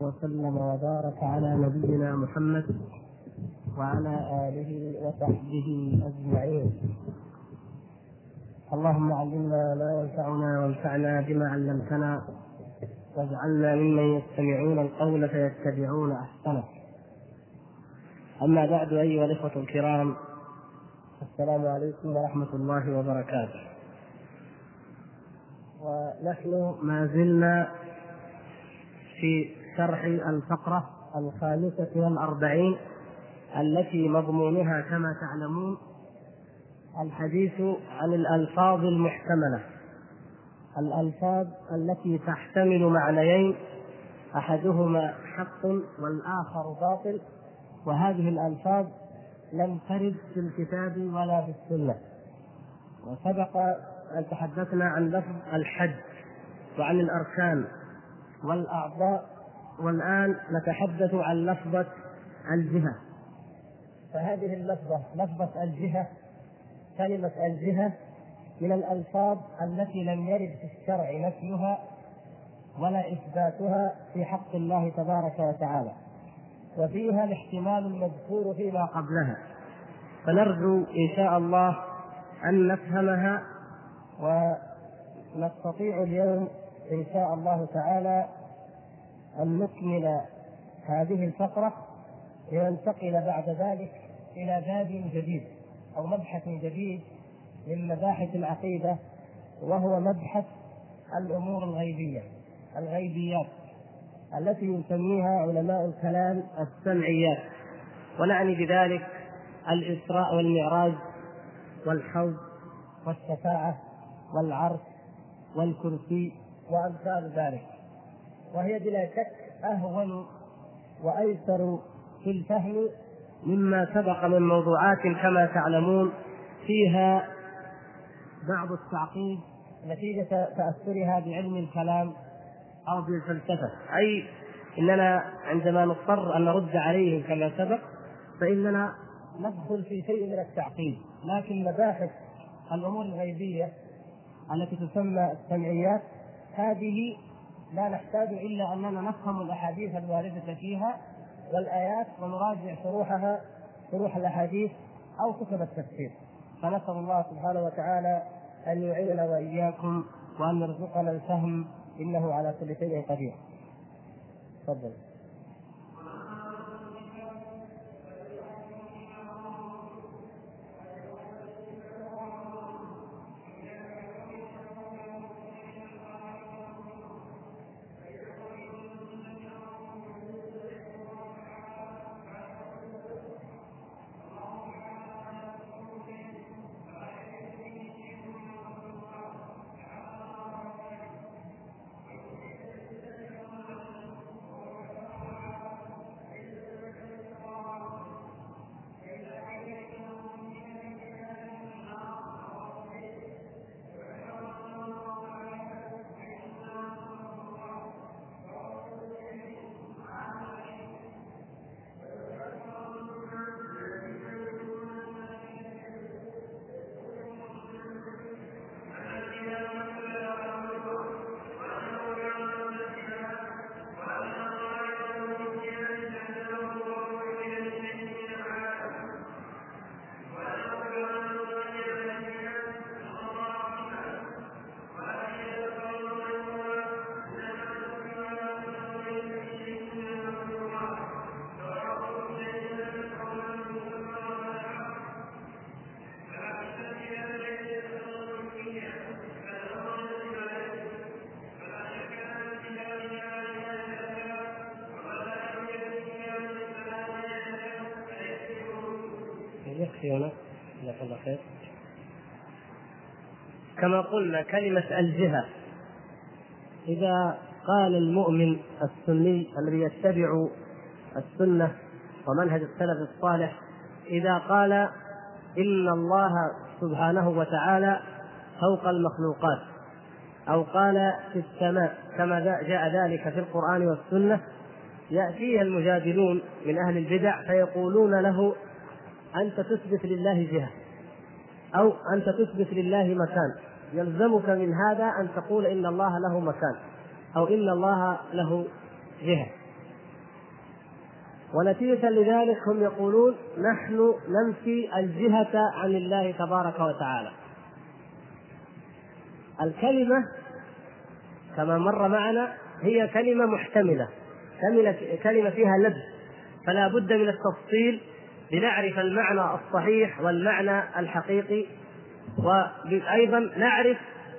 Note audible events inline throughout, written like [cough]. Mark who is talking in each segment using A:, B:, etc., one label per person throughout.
A: وسلم وبارك على نبينا محمد وعلى آله وصحبه أجمعين. اللهم علمنا ما ينفعنا وانفعنا بما علمتنا واجعلنا ممن يستمعون القول فيتبعون أحسنه. أما بعد أيها الإخوة الكرام السلام عليكم ورحمة الله وبركاته. ونحن ما زلنا في شرح الفقرة الخامسة والأربعين التي مضمونها كما تعلمون الحديث عن الألفاظ المحتملة. الألفاظ التي تحتمل معنيين أحدهما حق والآخر باطل وهذه الألفاظ لم ترد في الكتاب ولا في السنة. وسبق أن تحدثنا عن لفظ الحج وعن الأركان والأعضاء والآن نتحدث عن لفظة الجهة. فهذه اللفظة لفظة الجهة كلمة الجهة من الألفاظ التي لم يرد في الشرع نفيها ولا إثباتها في حق الله تبارك وتعالى. وفيها الاحتمال المذكور فيما قبلها. فنرجو إن شاء الله أن نفهمها ونستطيع اليوم إن شاء الله تعالى أن نكمل هذه الفقرة لننتقل بعد ذلك إلى باب جديد أو مبحث جديد من مباحث العقيدة وهو مبحث الأمور الغيبية الغيبيات التي يسميها علماء الكلام السمعيات. ونعني بذلك الإسراء والمعراج والحوض والشفاعة والعرش والكرسي وأمثال ذلك. وهي بلا شك أهون وأيسر في الفهم مما سبق من موضوعات كما تعلمون فيها بعض التعقيد نتيجة تأثرها بعلم الكلام أو بالفلسفة. أي إننا عندما نضطر أن نرد عليهم كما سبق فإننا ندخل في شيء من التعقيد. لكن مباحث الأمور الغيبية التي تسمى السمعيات هذه لا نحتاج إلا أننا نفهم الأحاديث الواردة فيها والآيات ونراجع شروحها شروح الأحاديث أو كتب التفسير فنسأل الله سبحانه وتعالى أن يعيننا وإياكم وأن يرزقنا الفهم إنه على كل شيء قدير. تفضل. كما قلنا كلمة الجهة. إذا قال المؤمن السني الذي يتبع السنة ومنهج السلف الصالح إذا قال إن الله سبحانه وتعالى فوق المخلوقات أو قال في السماء كما جاء ذلك في القرآن والسنة يأتيه المجادلون من أهل البدع فيقولون له أنت تثبت لله جهة أو أنت تثبت لله مكان. يلزمك من هذا أن تقول إن الله له مكان أو إن الله له جهة. ونتيجة لذلك هم يقولون نحن ننفي الجهة عن الله تبارك وتعالى. الكلمة كما مر معنا هي كلمة محتملة. كلمة فيها لبس فلا بد من التفصيل لنعرف المعنى الصحيح والمعنى الحقيقي وأيضا نعرف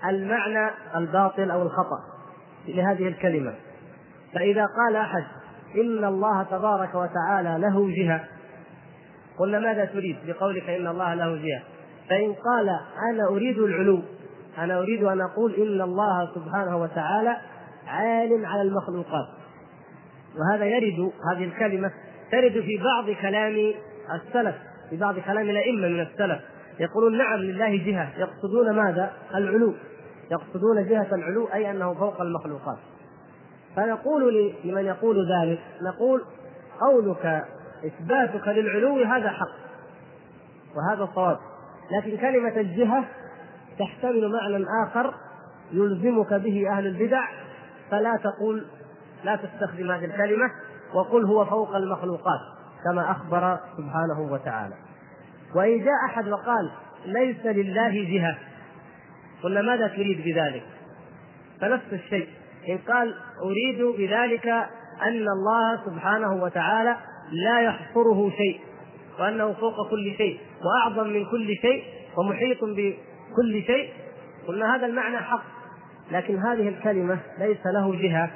A: المعنى الباطل أو الخطأ لهذه الكلمة. فإذا قال أحد إن الله تبارك وتعالى له جهة قلنا ماذا تريد؟ بقولك إن الله له جهة. فإن قال أنا أريد العلو أنا أريد أن أقول إن الله سبحانه وتعالى عال على المخلوقات. وهذا يرد هذه الكلمة ترد في بعض كلام السلف في بعض كلام الأئمة من السلف. يقولون نعم لله جهة. يقصدون ماذا؟ العلو. يقصدون جهة العلو أي أنه فوق المخلوقات. فنقول لمن يقول ذلك نقول قولك إثباتك للعلو هذا حق. وهذا صواب لكن كلمة الجهة تحتمل معنى آخر يلزمك به أهل البدع فلا تقول لا تستخدم هذه الكلمة وقل هو فوق المخلوقات كما أخبر سبحانه وتعالى. وإن جاء أحد وقال ليس لله جهة قلنا ماذا تريد بذلك؟ فنفس الشيء إن قال أريد بذلك أن الله سبحانه وتعالى لا يحصره شيء وأنه فوق كل شيء وأعظم من كل شيء ومحيط بكل شيء قلنا هذا المعنى حق. لكن هذه الكلمة ليس له جهة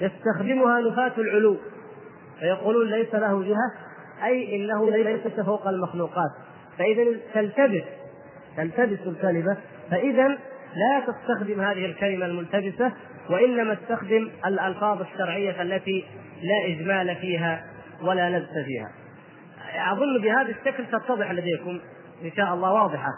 A: يستخدمها نفاة العلو فيقولون ليس له جهة أي إنه ليس فوق المخلوقات. فإذا تلتبس تلتبس الكلمة فإذا لا تستخدم هذه الكلمة الملتبسة وإنما استخدم الألفاظ الشرعية التي لا إجمال فيها ولا لبس فيها. أظن بهذا الشكل تتضح لديكم إن شاء الله واضحة.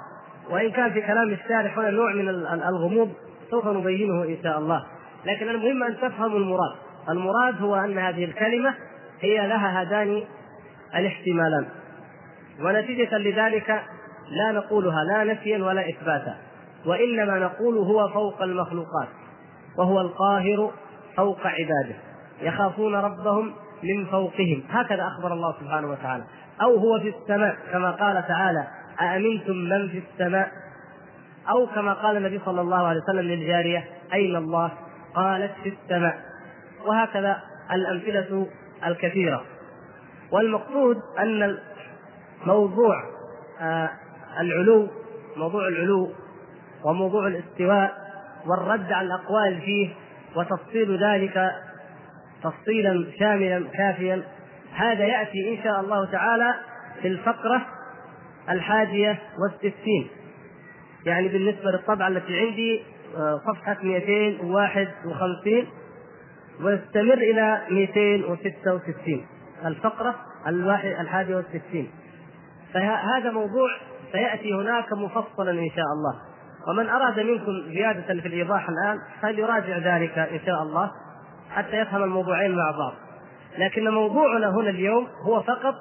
A: وإن كان في كلام الشارح هنا نوع من الغموض سوف نبينه إن شاء الله. لكن المهم أن تفهموا المراد. المراد هو أن هذه الكلمة هي لها هذان الاحتمالان. ونتيجة لذلك لا نقولها لا نفيا ولا إثباتا وإنما نقول هو فوق المخلوقات وهو القاهر فوق عباده يخافون ربهم من فوقهم. هكذا أخبر الله سبحانه وتعالى. أو هو في السماء كما قال تعالى أأمنتم من في السماء؟ أو كما قال النبي صلى الله عليه وسلم للجارية أين الله؟ قالت في السماء. وهكذا الأمثلة الكثيرة. والمقصود أن موضوع آه، العلو موضوع العلو وموضوع الاستواء والرد على الأقوال فيه وتفصيل ذلك تفصيلا شاملا كافيا هذا يأتي إن شاء الله تعالى في الفقرة الحادية والستين. يعني بالنسبة للطبعة التي عندي آه، صفحة 251 ويستمر إلى 266 الفقرة الحادية والستين. فهذا موضوع سيأتي هناك مفصلا إن شاء الله. ومن أراد منكم زيادة في الإيضاح الآن فليراجع ذلك إن شاء الله حتى يفهم الموضوعين مع بعض. لكن موضوعنا هنا اليوم هو فقط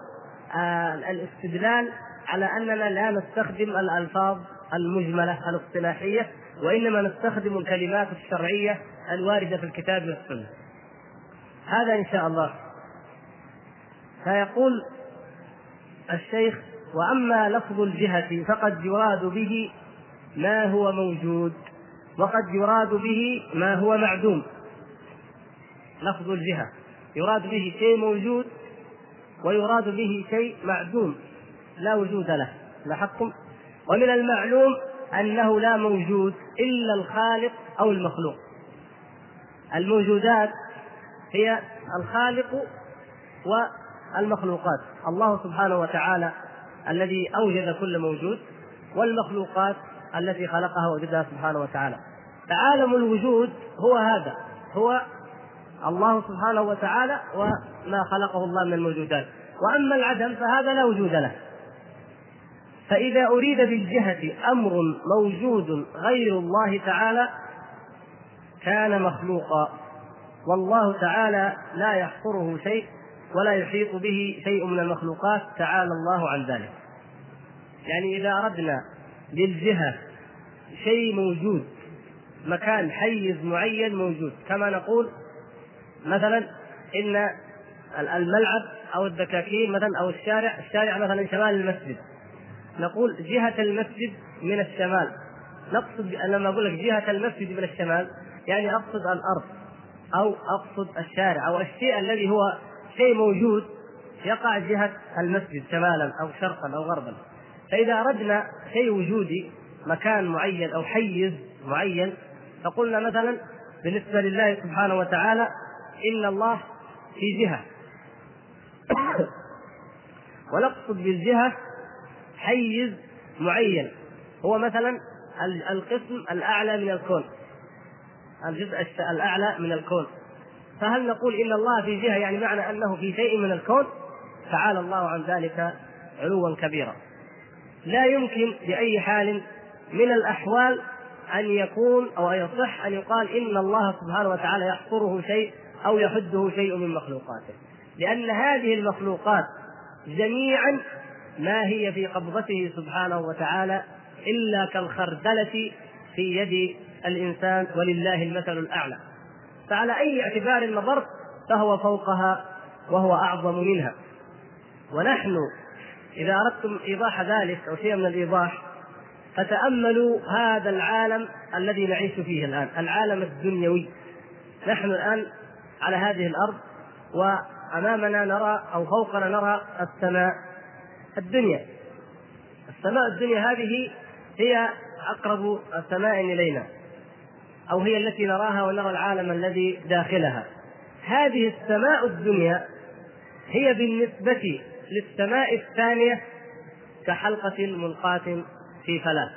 A: آه الاستدلال على أننا لا نستخدم الألفاظ المجملة الاصطلاحية وإنما نستخدم الكلمات الشرعية الواردة في الكتاب والسنة. هذا إن شاء الله. فيقول الشيخ وأما لفظ الجهة فقد يراد به ما هو موجود وقد يراد به ما هو معدوم. لفظ الجهة يراد به شيء موجود ويراد به شيء معدوم لا وجود له. لاحظتم؟ ومن المعلوم أنه لا موجود إلا الخالق أو المخلوق. الموجودات هي الخالق والمخلوقات الله سبحانه وتعالى الذي أوجد كل موجود والمخلوقات التي خلقها ووجدها سبحانه وتعالى. فعالم الوجود هو هذا هو الله سبحانه وتعالى وما خلقه الله من الموجودات. وأما العدم فهذا لا وجود له. فإذا أريد بالجهة أمر موجود غير الله تعالى كان مخلوقا. والله تعالى لا يحصره شيء ولا يحيط به شيء من المخلوقات تعالى الله عن ذلك. يعني إذا أردنا للجهة شيء موجود مكان حيز معين موجود كما نقول مثلا إن الملعب أو الدكاكين مثلا أو الشارع الشارع مثلا شمال المسجد. نقول جهة المسجد من الشمال. نقصد لما أقول لك جهة المسجد من الشمال يعني أقصد الأرض أو أقصد الشارع أو الشيء الذي هو شيء موجود يقع جهة المسجد شمالا أو شرقا أو غربا. فإذا أردنا شيء وجودي مكان معين أو حيز معين فقلنا مثلا بالنسبة لله سبحانه وتعالى إن الله في جهة. [coughs] ونقصد بالجهة حيز معين. هو مثلا القسم الأعلى من الكون. الجزء الأعلى من الكون. فهل نقول إن الله في جهة؟ يعني معنى أنه في شيء من الكون تعالى الله عن ذلك علوا كبيرا. لا يمكن بأي حال من الأحوال أن يكون أو يصح أن يقال إن الله سبحانه وتعالى يحصره شيء أو يحده شيء من مخلوقاته. لأن هذه المخلوقات جميعا ما هي في قبضته سبحانه وتعالى إلا كالخردلة في يد الإنسان ولله المثل الأعلى. فعلى أي اعتبار نظرت فهو فوقها وهو أعظم منها. ونحن إذا أردتم إيضاح ذلك أو شيء من الإيضاح فتأملوا هذا العالم الذي نعيش فيه الآن العالم الدنيوي. نحن الآن على هذه الأرض وأمامنا نرى أو فوقنا نرى السماء الدنيا. السماء الدنيا هذه هي أقرب السماء إلينا. أو هي التي نراها ونرى العالم الذي داخلها. هذه السماء الدنيا هي بالنسبة للسماء الثانية كحلقة ملقاة في فلاة.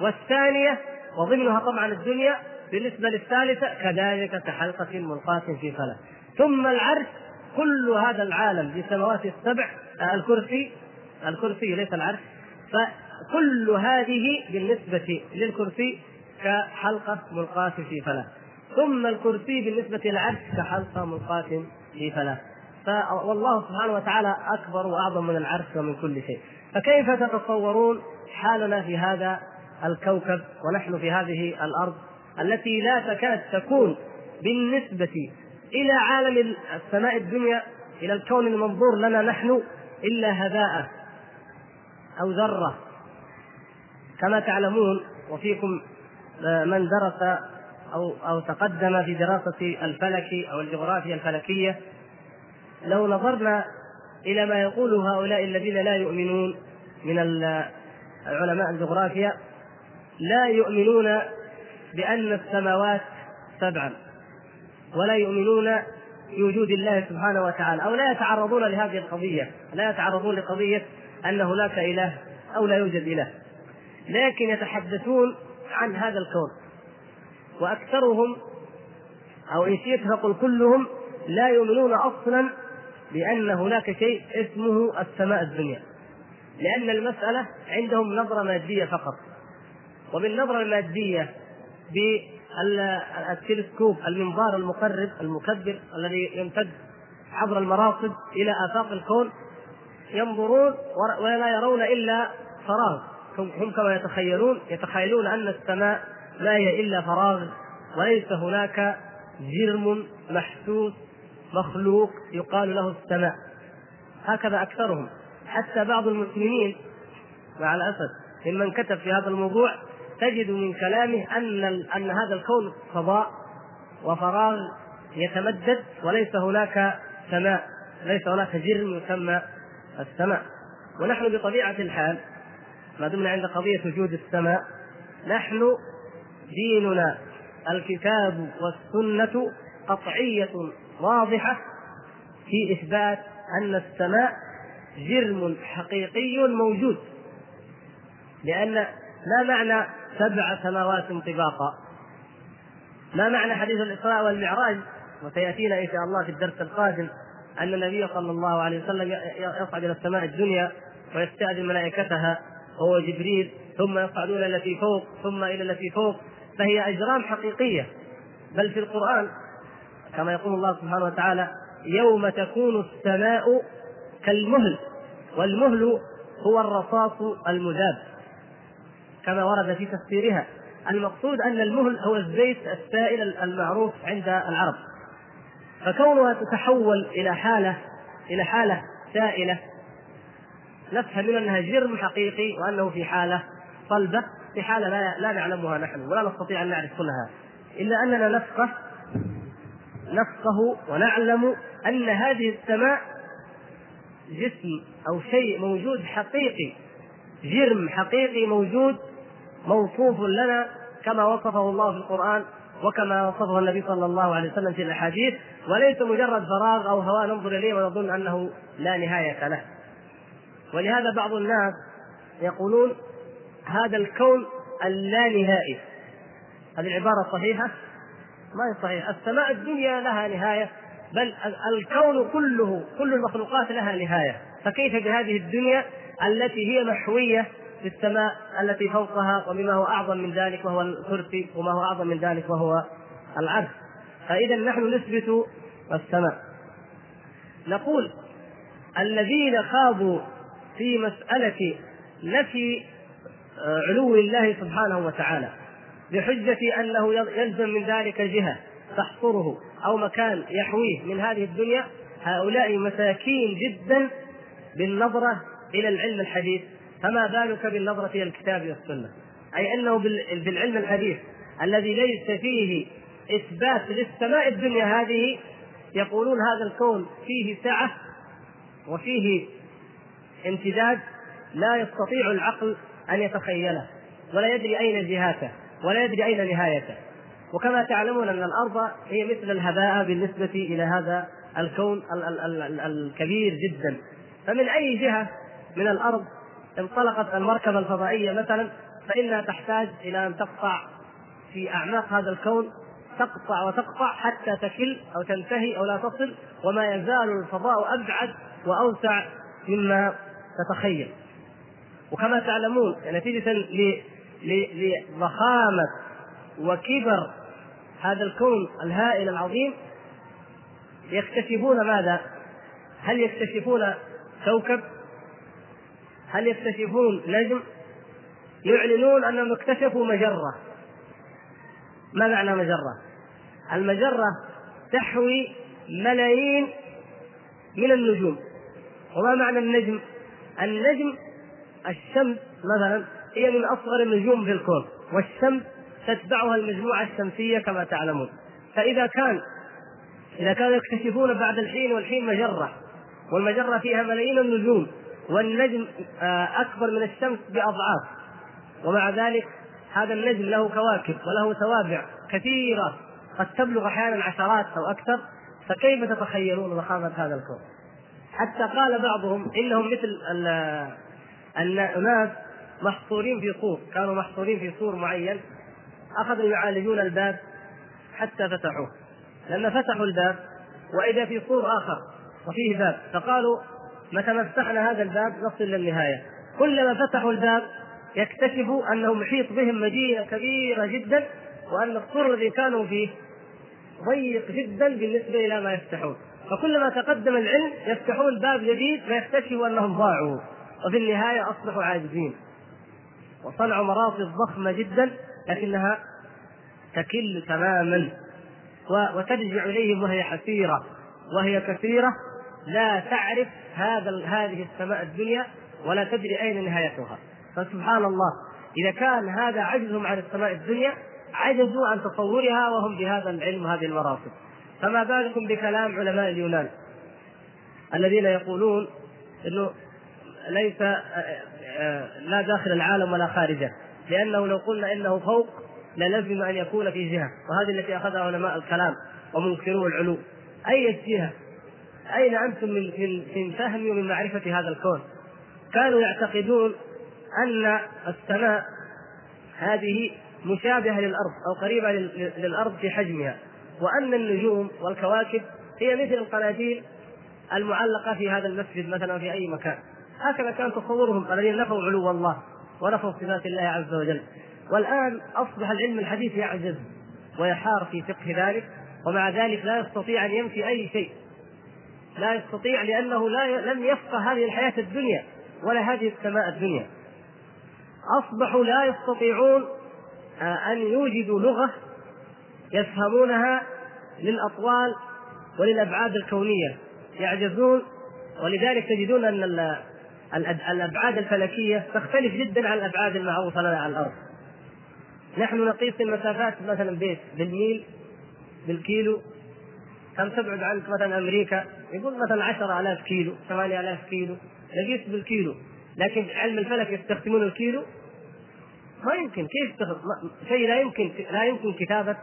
A: والثانية وضمنها طبعا الدنيا بالنسبة للثالثة كذلك كحلقة ملقاة في فلاة. ثم العرش كل هذا العالم بالسماوات السبع آه، الكرسي الكرسي ليس العرش فكل هذه بالنسبة للكرسي كحلقة ملقاة في فلاة ثم الكرسي بالنسبة للعرش كحلقة ملقاة في فلاة والله سبحانه وتعالى أكبر وأعظم من العرش ومن كل شيء. فكيف تتصورون حالنا في هذا الكوكب ونحن في هذه الأرض التي لا تكاد تكون بالنسبة إلى عالم السماء الدنيا إلى الكون المنظور لنا نحن إلا هباء أو ذرة. كما تعلمون وفيكم من درس أو أو تقدم في دراسة الفلك أو الجغرافيا الفلكية لو نظرنا إلى ما يقوله هؤلاء الذين لا يؤمنون من علماء الجغرافيا لا يؤمنون بأن السماوات سبعا ولا يؤمنون بوجود الله سبحانه وتعالى أو لا يتعرضون لهذه القضية لا يتعرضون لقضية أن هناك إله أو لا يوجد إله. لكن يتحدثون عن هذا الكون. وأكثرهم أو إن شئت فقل كلهم لا يؤمنون أصلا بأن هناك شيء اسمه السماء الدنيا. لأن المسألة عندهم نظرة مادية فقط. وبالنظرة المادية بالتلسكوب المنظار المقرب المكبر الذي يمتد عبر المراصد إلى آفاق الكون ينظرون ولا يرون إلا فراغ. هم كما يتخيلون يتخيلون أن السماء لا هي إلا فراغ وليس هناك جرم محسوس مخلوق يقال له السماء. هكذا أكثرهم. حتى بعض المسلمين مع الأسف ممن كتب في هذا الموضوع تجد من كلامه أن أن هذا الكون فضاء وفراغ يتمدد وليس هناك سماء ليس هناك جرم يسمى السماء. ونحن بطبيعة الحال ما دمنا عند قضية وجود السماء. نحن ديننا الكتاب والسنة قطعية واضحة في إثبات أن السماء جرم حقيقي موجود. لأن ما معنى سبع سماوات طباقا؟ ما معنى حديث الإسراء والمعراج؟ وسيأتينا إن شاء الله في الدرس القادم أن النبي صلى الله عليه وسلم يصعد إلى السماء الدنيا ويستأذن ملائكتها. وهو جبريل ثم يصعدون إلى التي فوق ثم إلى التي فوق. فهي أجرام حقيقية. بل في القرآن كما يقول الله سبحانه وتعالى يوم تكون السماء كالمهل والمهل هو الرصاص المذاب. كما ورد في تفسيرها المقصود أن المهل هو الزيت السائل المعروف عند العرب. فكونها تتحول إلى حالة إلى حالة سائلة نفهم من أنها جرم حقيقي وأنه في حالة صلبة في حالة لا لا نعلمها نحن ولا نستطيع أن نعرف كلها. إلا أننا نفقه نفقه ونعلم أن هذه السماء جسم أو شيء موجود حقيقي جرم حقيقي موجود موصوف لنا كما وصفه الله في القرآن وكما وصفه النبي صلى الله عليه وسلم في الأحاديث وليس مجرد فراغ أو هواء ننظر إليه ونظن أنه لا نهاية له. ولهذا بعض الناس يقولون هذا الكون اللانهائي. هذه العبارة صحيحة؟ ما هي صحيحة، السماء الدنيا لها نهاية بل الكون كله كل المخلوقات لها نهاية، فكيف بهذه الدنيا التي هي محوية في السماء التي فوقها وبما هو أعظم من ذلك وهو الكرسي وما هو أعظم من ذلك وهو العرش. فإذا نحن نثبت السماء. نقول الذين خاضوا في مسألة نفي آه، علو الله سبحانه وتعالى بحجة أنه يلزم من ذلك جهة تحصره أو مكان يحويه من هذه الدنيا. هؤلاء مساكين جدا بالنظرة إلى العلم الحديث. فما بالك بالنظرة إلى الكتاب والسنة؟ أي أنه بالعلم الحديث الذي ليس فيه إثبات للسماء الدنيا هذه يقولون هذا الكون فيه سعة وفيه امتداد لا يستطيع العقل أن يتخيله ولا يدري أين جهاته ولا يدري أين نهايته. وكما تعلمون أن الأرض هي مثل الهباء بالنسبة إلى هذا الكون الكبير جدا. فمن أي جهة من الأرض انطلقت المركبة الفضائية مثلا فإنها تحتاج إلى أن تقطع في أعماق هذا الكون تقطع وتقطع حتى تكل أو تنتهي أو لا تصل وما يزال الفضاء أبعد وأوسع مما تتخيل وكما تعلمون نتيجة لضخامة وكبر هذا الكون الهائل العظيم يكتشفون ماذا؟ هل يكتشفون كوكب؟ هل يكتشفون نجم؟ يعلنون انهم اكتشفوا مجرة. ما معنى مجرة؟ المجرة تحوي ملايين من النجوم. وما معنى النجم؟ النجم الشمس مثلا هي من أصغر النجوم في الكون والشمس تتبعها المجموعة الشمسية كما تعلمون. فإذا كان إذا كانوا يكتشفون بعد الحين والحين مجرة والمجرة فيها ملايين النجوم والنجم آه، أكبر من الشمس بأضعاف. ومع ذلك هذا النجم له كواكب وله توابع كثيرة قد تبلغ أحيانا عشرات أو أكثر. فكيف تتخيلون ضخامه هذا الكون؟ حتى قال بعضهم إنهم مثل ان اناس محصورين في سور كانوا محصورين في سور معين أخذوا يعالجون الباب حتى فتحوه. لما فتحوا الباب وإذا في سور آخر وفيه باب فقالوا متى ما فتحنا هذا الباب نصل للنهاية. كلما فتحوا الباب يكتشفوا انه محيط بهم مدينه كبيره جدا وأن السور الذي كانوا فيه ضيق جدا بالنسبة إلى ما يفتحون. فكلما تقدم العلم يفتحون باب جديد فيكتشفوا أنهم ضاعوا وفي النهاية أصبحوا عاجزين. وصنعوا مراصد ضخمة جدا لكنها تكل تماما. وترجع إليهم وهي حسيرة. وهي كثيرة لا تعرف هذا هذه السماء الدنيا ولا تدري أين نهايتها. فسبحان الله إذا كان هذا عجزهم عن السماء الدنيا عجزوا عن تصورها وهم بهذا العلم وهذه المراصد. فما بالكم بكلام علماء اليونان الذين يقولون إنه ليس آه، آه، لا داخل العالم ولا خارجه لأنه لو قلنا إنه فوق للزم أن يكون في جهة وهذه التي أخذها علماء الكلام ومنكرو العلو. أي جهه أين أنتم من من فهم ومن معرفة هذا الكون؟ كانوا يعتقدون أن السماء هذه مشابهة للأرض أو قريبة للأرض في حجمها. وأن النجوم والكواكب هي مثل القناديل المعلقة في هذا المسجد مثلا في أي مكان. هكذا كان تصورهم الذين نفوا علو الله ونفوا صفات الله عز وجل. والآن أصبح العلم الحديث يعجز ويحار في فقه ذلك ومع ذلك لا يستطيع أن ينفي أي شيء. لا يستطيع لأنه لا لم يفقه هذه الحياة الدنيا ولا هذه السماء الدنيا. أصبحوا لا يستطيعون آه، أن يوجدوا لغة يفهمونها للأطوال وللأبعاد الكونية يعجزون ولذلك تجدون أن الأبعاد الفلكية تختلف جدا عن الأبعاد المعروفة لنا على الأرض. نحن نقيس المسافات مثلا بيت بالميل بالكيلو كم تبعد عنك مثلا أمريكا؟ يقول مثلا 10000 كيلو 8000 كيلو نقيس بالكيلو. لكن علم الفلك يستخدمون الكيلو؟ ما يمكن. كيف شيء لا يمكن لا يمكن كتابة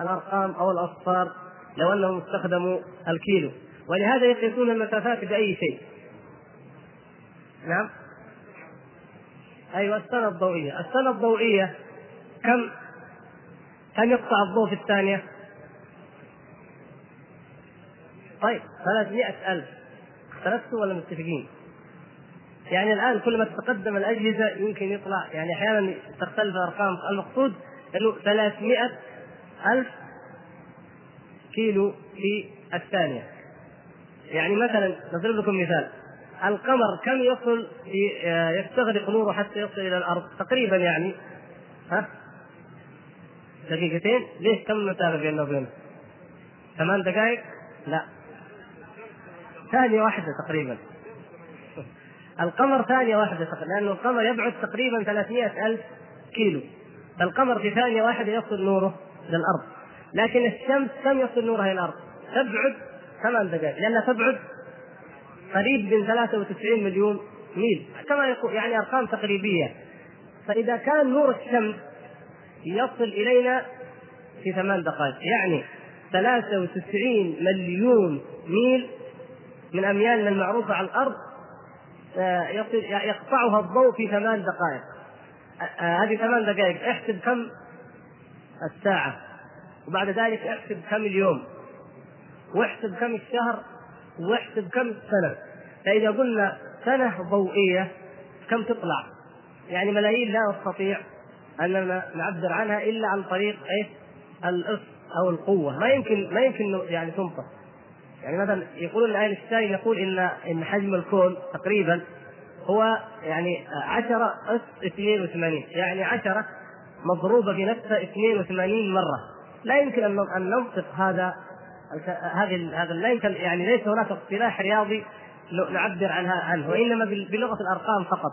A: الأرقام أو الأصفار لو أنهم استخدموا الكيلو. ولهذا يقيسون المسافات بأي شيء. نعم. أيوه السنة الضوئية. السنة الضوئية كم؟ كم يقطع الضوء في الثانية؟ طيب ثلاثمائة ألف. اختلفتوا ولا متفقين؟ يعني الآن كل ما تتقدم الأجهزة يمكن يطلع يعني أحيانا تختلف الأرقام. المقصود أنه 300 ألف كيلو في الثانية. يعني مثلا نضرب لكم مثال. القمر كم يصل يستغرق نوره حتى يصل إلى الأرض؟ تقريبا يعني. ها؟ دقيقتين. ليش؟ كم المسافة بيننا وبينه؟ ثمان دقائق؟ لا. ثانية واحدة تقريبا. القمر ثانية واحدة تقريبا لأنه القمر يبعد تقريبا 300 ألف كيلو. فالقمر في ثانية واحدة يصل نوره. للأرض. لكن الشمس كم يصل نورها إلى الأرض؟ تبعد ثمان دقائق لأنها تبعد قريب من 93 مليون ميل. كما يقول يعني أرقام تقريبية. فإذا كان نور الشمس يصل إلينا في ثمان دقائق. يعني 93 مليون ميل من أميالنا المعروفة على الأرض آه، يقطعها الضوء في ثمان دقائق. آه، آه، هذه ثمان دقائق. احسب كم الساعة. وبعد ذلك احسب كم اليوم واحسب كم الشهر واحسب كم السنة فإذا قلنا سنة ضوئية كم تطلع؟ يعني ملايين لا نستطيع أننا نعبر عنها إلا عن طريق إيه؟ الإص أو القوة. ما يمكن ما يمكن يعني تنطق. يعني مثلا يقولون اينشتاين يقول إن إن حجم الكون تقريبا هو يعني 10 اس 82 يعني 10 مضروبة في نفسها 82 مرة. لا يمكن أن أن ننطق هذا هذه هذا لا يمكن يعني ليس هناك اصطلاح رياضي نعبر عنها عنه وإنما بلغة الأرقام فقط.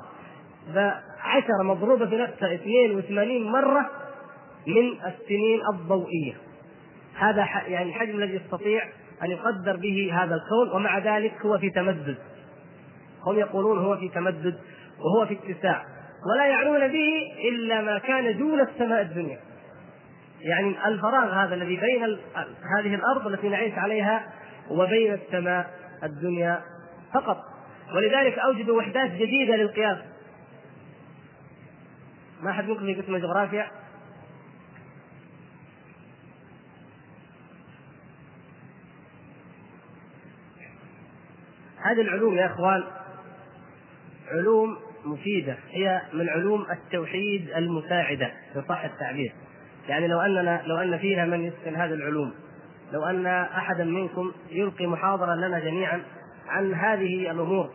A: فعشرة مضروبة في نفسها 82 مرة من السنين الضوئية. هذا يعني الحجم الذي يستطيع أن يقدر به هذا الكون ومع ذلك هو في تمدد. هم يقولون هو في تمدد وهو في اتساع. ولا يعنون به إلا ما كان دون السماء الدنيا. يعني الفراغ هذا الذي بين هذه الأرض التي نعيش عليها وبين السماء الدنيا فقط. ولذلك أوجدوا وحدات جديدة للقياس ما أحد منكم في قسم الجغرافيا هذه العلوم يا إخوان علوم مفيدة هي من علوم التوحيد المساعدة ان صح التعبير. يعني لو أننا لو أن فينا من يتقن هذه العلوم لو أن أحدا منكم يلقي محاضرة لنا جميعا عن هذه الأمور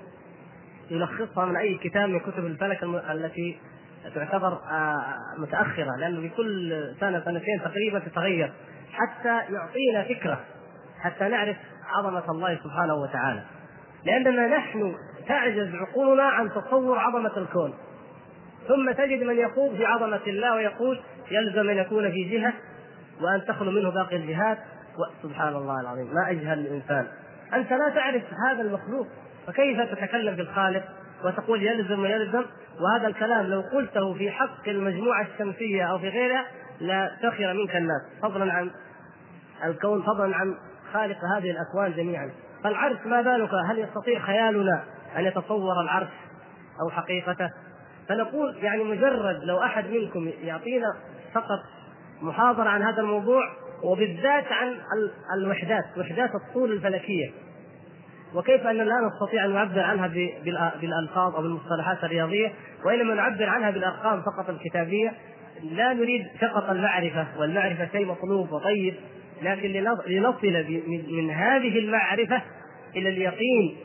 A: يلخصها من أي كتاب من كتب الفلك التي تعتبر آه، متأخرة لأنه في كل سنة سنتين تقريبا تتغير حتى يعطينا فكرة حتى نعرف عظمة الله سبحانه وتعالى. لأننا نحن تعجز عقولنا عن تصور عظمة الكون. ثم تجد من يخوض في عظمة الله ويقول يلزم أن يكون في جهة وأن تخلو منه باقي الجهات. سبحان الله العظيم ما أجهل الإنسان. أنت لا تعرف هذا المخلوق فكيف تتكلم بالخالق وتقول يلزم ويلزم وهذا الكلام لو قلته في حق المجموعة الشمسية أو في غيرها لا سخر منك الناس. فضلا عن الكون فضلا عن خالق هذه الأكوان جميعا. فالعرش ما بالك؟ هل يستطيع خيالنا؟ ان يتصور العرش أو حقيقته؟ فنقول يعني مجرد لو أحد منكم يعطينا فقط محاضرة عن هذا الموضوع وبالذات عن الوحدات وحدات الطول الفلكية. وكيف اننا لا نستطيع أن نعبر عنها بالألفاظ أو بالمصطلحات الرياضية وإنما نعبر عنها بالأرقام فقط الكتابية. لا نريد فقط المعرفة والمعرفة شيء مطلوب وطيب لكن لنصل من هذه المعرفة إلى اليقين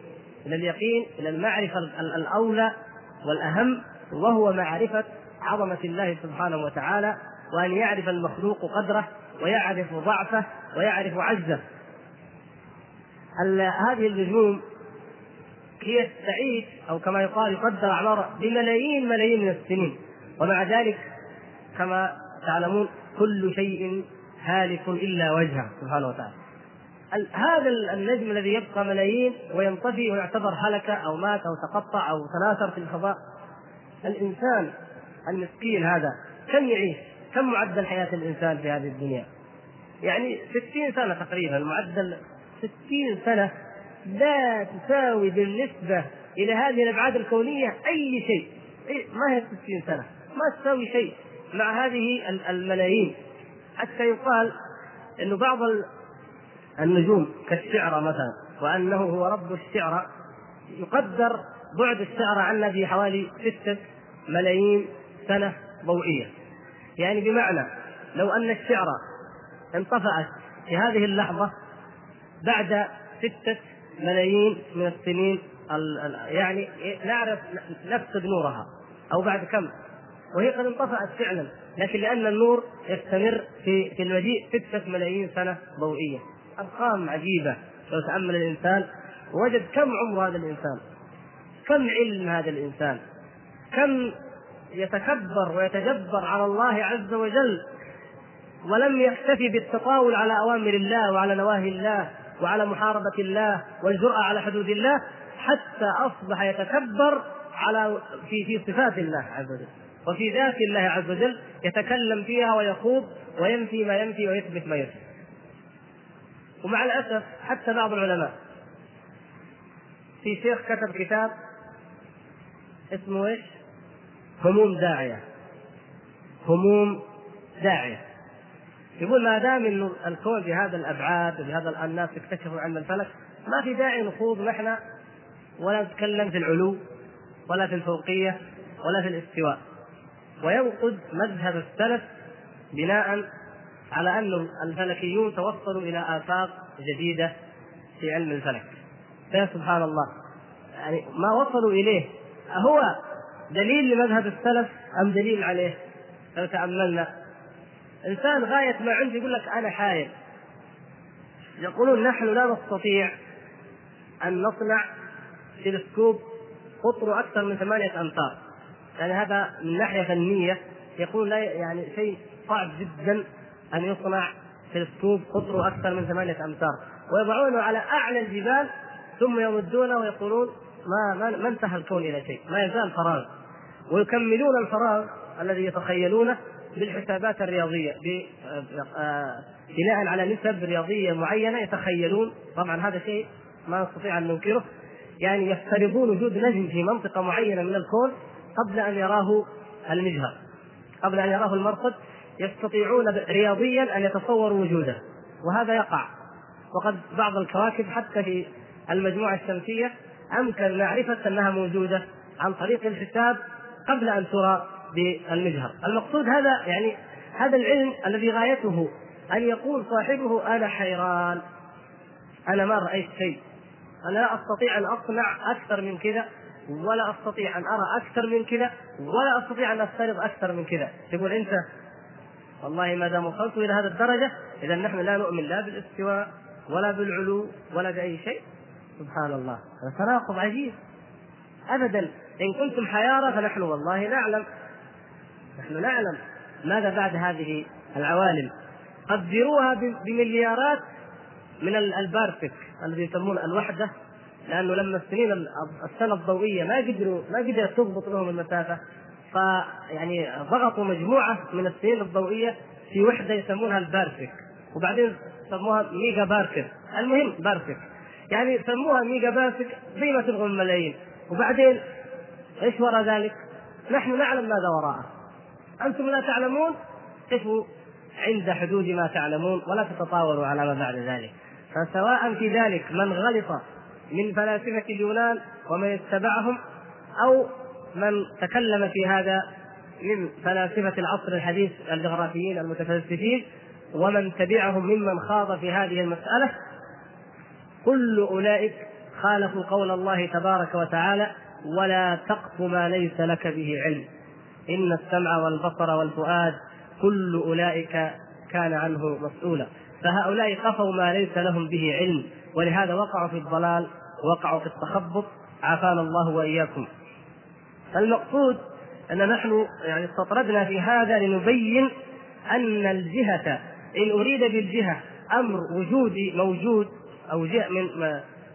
A: إلى اليقين إلى المعرفة الأولى والأهم وهو معرفة عظمة الله سبحانه وتعالى وأن يعرف المخلوق قدره ويعرف ضعفه ويعرف عجزه هذه النجوم هي تعيش أو كما يقال يقدر اعمارها بملايين ملايين من السنين. ومع ذلك كما تعلمون كل شيء هالك إلا وجهه سبحانه وتعالى. هذا النجم الذي يبقى ملايين وينطفي ويعتبر هلك أو مات أو تقطع أو تناثر في الفضاء. الإنسان المسكين هذا كم يعيش؟ كم معدل حياة الإنسان في هذه الدنيا؟ يعني ستين سنة تقريبا. معدل ستين سنة لا تساوي بالنسبة إلى هذه الأبعاد الكونية أي شيء. ما هي ستين سنة؟ ما تساوي شيء مع هذه الملايين. حتى يقال إنه بعض النجوم كالشعرى مثلا وأنه هو رب الشعرى يقدر بعد الشعرى عنا بحوالي ستة ملايين سنة ضوئية. يعني بمعنى لو أن الشعرى انطفأت في هذه اللحظة بعد ستة ملايين من السنين يعني نعرف نفقد نورها. أو بعد كم؟ وهي قد انطفأت فعلا لكن لأن النور يستمر في في المجيء ستة ملايين سنة ضوئية. أرقام عجيبة. لو تأمل الإنسان وجد كم عمر هذا الإنسان؟ كم علم هذا الإنسان؟ كم يتكبر ويتجبر على الله عز وجل ولم يكتفي بالتطاول على أوامر الله وعلى نواهي الله وعلى محاربة الله والجرأة على حدود الله حتى أصبح يتكبر على في في صفات الله عز وجل. وفي ذات الله عز وجل يتكلم فيها ويخوض وينفي ما ينفي ويثبت ما يثبت. ومع الأسف حتى بعض العلماء. في شيخ كتب كتاب اسمه إيش؟ هموم داعية. هموم داعية. يقول ما دام إنه الكون بهذا الأبعاد وبهذا الناس اكتشفوا علم الفلك ما في داعي نخوض نحن ولا نتكلم في العلو ولا في الفوقية ولا في الاستواء. وينقد مذهب السلف بناء على أن الفلكيون توصلوا إلى آفاق جديدة في علم الفلك. فيا سبحان الله يعني ما وصلوا إليه هو دليل لمذهب السلف أم دليل عليه؟ لو تأملنا. إنسان غاية ما عنده يقول لك أنا حايل. يقولون نحن لا نستطيع أن نصنع تلسكوب قطره أكثر من ثمانية أمتار. يعني هذا من ناحية فنية يقول لا يعني شيء صعب جدا. أن يصنع تلسكوب قطره أكثر من ثمانية أمتار. ويضعونه على أعلى الجبال ثم يمدونه ويقولون ما ما, ما انتهى الكون إلى شيء ما يزال فراغ. ويكملون الفراغ الذي يتخيلونه بالحسابات الرياضية آه، بناء على نسب رياضية معينة يتخيلون. طبعا هذا شيء ما نستطيع أن ننكره. يعني يفترضون وجود نجم في منطقة معينة من الكون قبل أن يراه المجهر قبل أن يراه المرصد يستطيعون رياضيا أن يتصوروا وجوده وهذا يقع. وقد بعض الكواكب حتى في المجموعة الشمسية أمكن معرفة أنها موجودة عن طريق الحساب قبل أن ترى بالمجهر. المقصود هذا يعني هذا العلم الذي غايته أن يقول صاحبه أنا حيران أنا ما رأيت شيء أنا لا أستطيع أن أصنع أكثر من كذا ولا أستطيع أن أرى أكثر من كذا ولا أستطيع أن افترض أكثر من كذا. تقول أنت والله ما دام وصلت إلى هذه الدرجة إذا نحن لا نؤمن لا بالاستواء ولا بالعلو ولا بأي شيء. سبحان الله هذا تناقض عجيب. ابدا إن كنتم حيارى فنحن والله نعلم. نحن نعلم ماذا بعد هذه العوالم. قدروها بمليارات من البارسك الذي يسمون الوحدة لأنه لما السنين السنة الضوئية ما قدروا ما قدرت تضبط لهم المسافة. فيعني ضغطوا مجموعة من السنين الضوئية في وحدة يسمونها البارسك وبعدين سموها ميجا بارسك المهم بارسك يعني سموها ميجا بارسك زي ما تبغوا الملايين وبعدين إيش وراء ذلك؟ نحن نعلم ماذا وراءه. أنتم لا تعلمون؟ قفوا عند حدود ما تعلمون ولا تتطاولوا على ما بعد ذلك. فسواء في ذلك من غلط من فلاسفة اليونان ومن اتبعهم أو من تكلم في هذا من فلاسفة العصر الحديث الجغرافيين المتفلسفين ومن تبعهم ممن خاض في هذه المسألة. كل أولئك خالفوا قول الله تبارك وتعالى ولا تقف ما ليس لك به علم. إن السمع والبصر والفؤاد كل أولئك كان عنه مسؤولا. فهؤلاء قفوا ما ليس لهم به علم ولهذا وقعوا في الضلال وقعوا في التخبط. عافانا الله وإياكم. المقصود أن نحن يعني استطردنا في هذا لنبين أن الجهة إن أريد بالجهة أمر وجودي موجود أو جهة من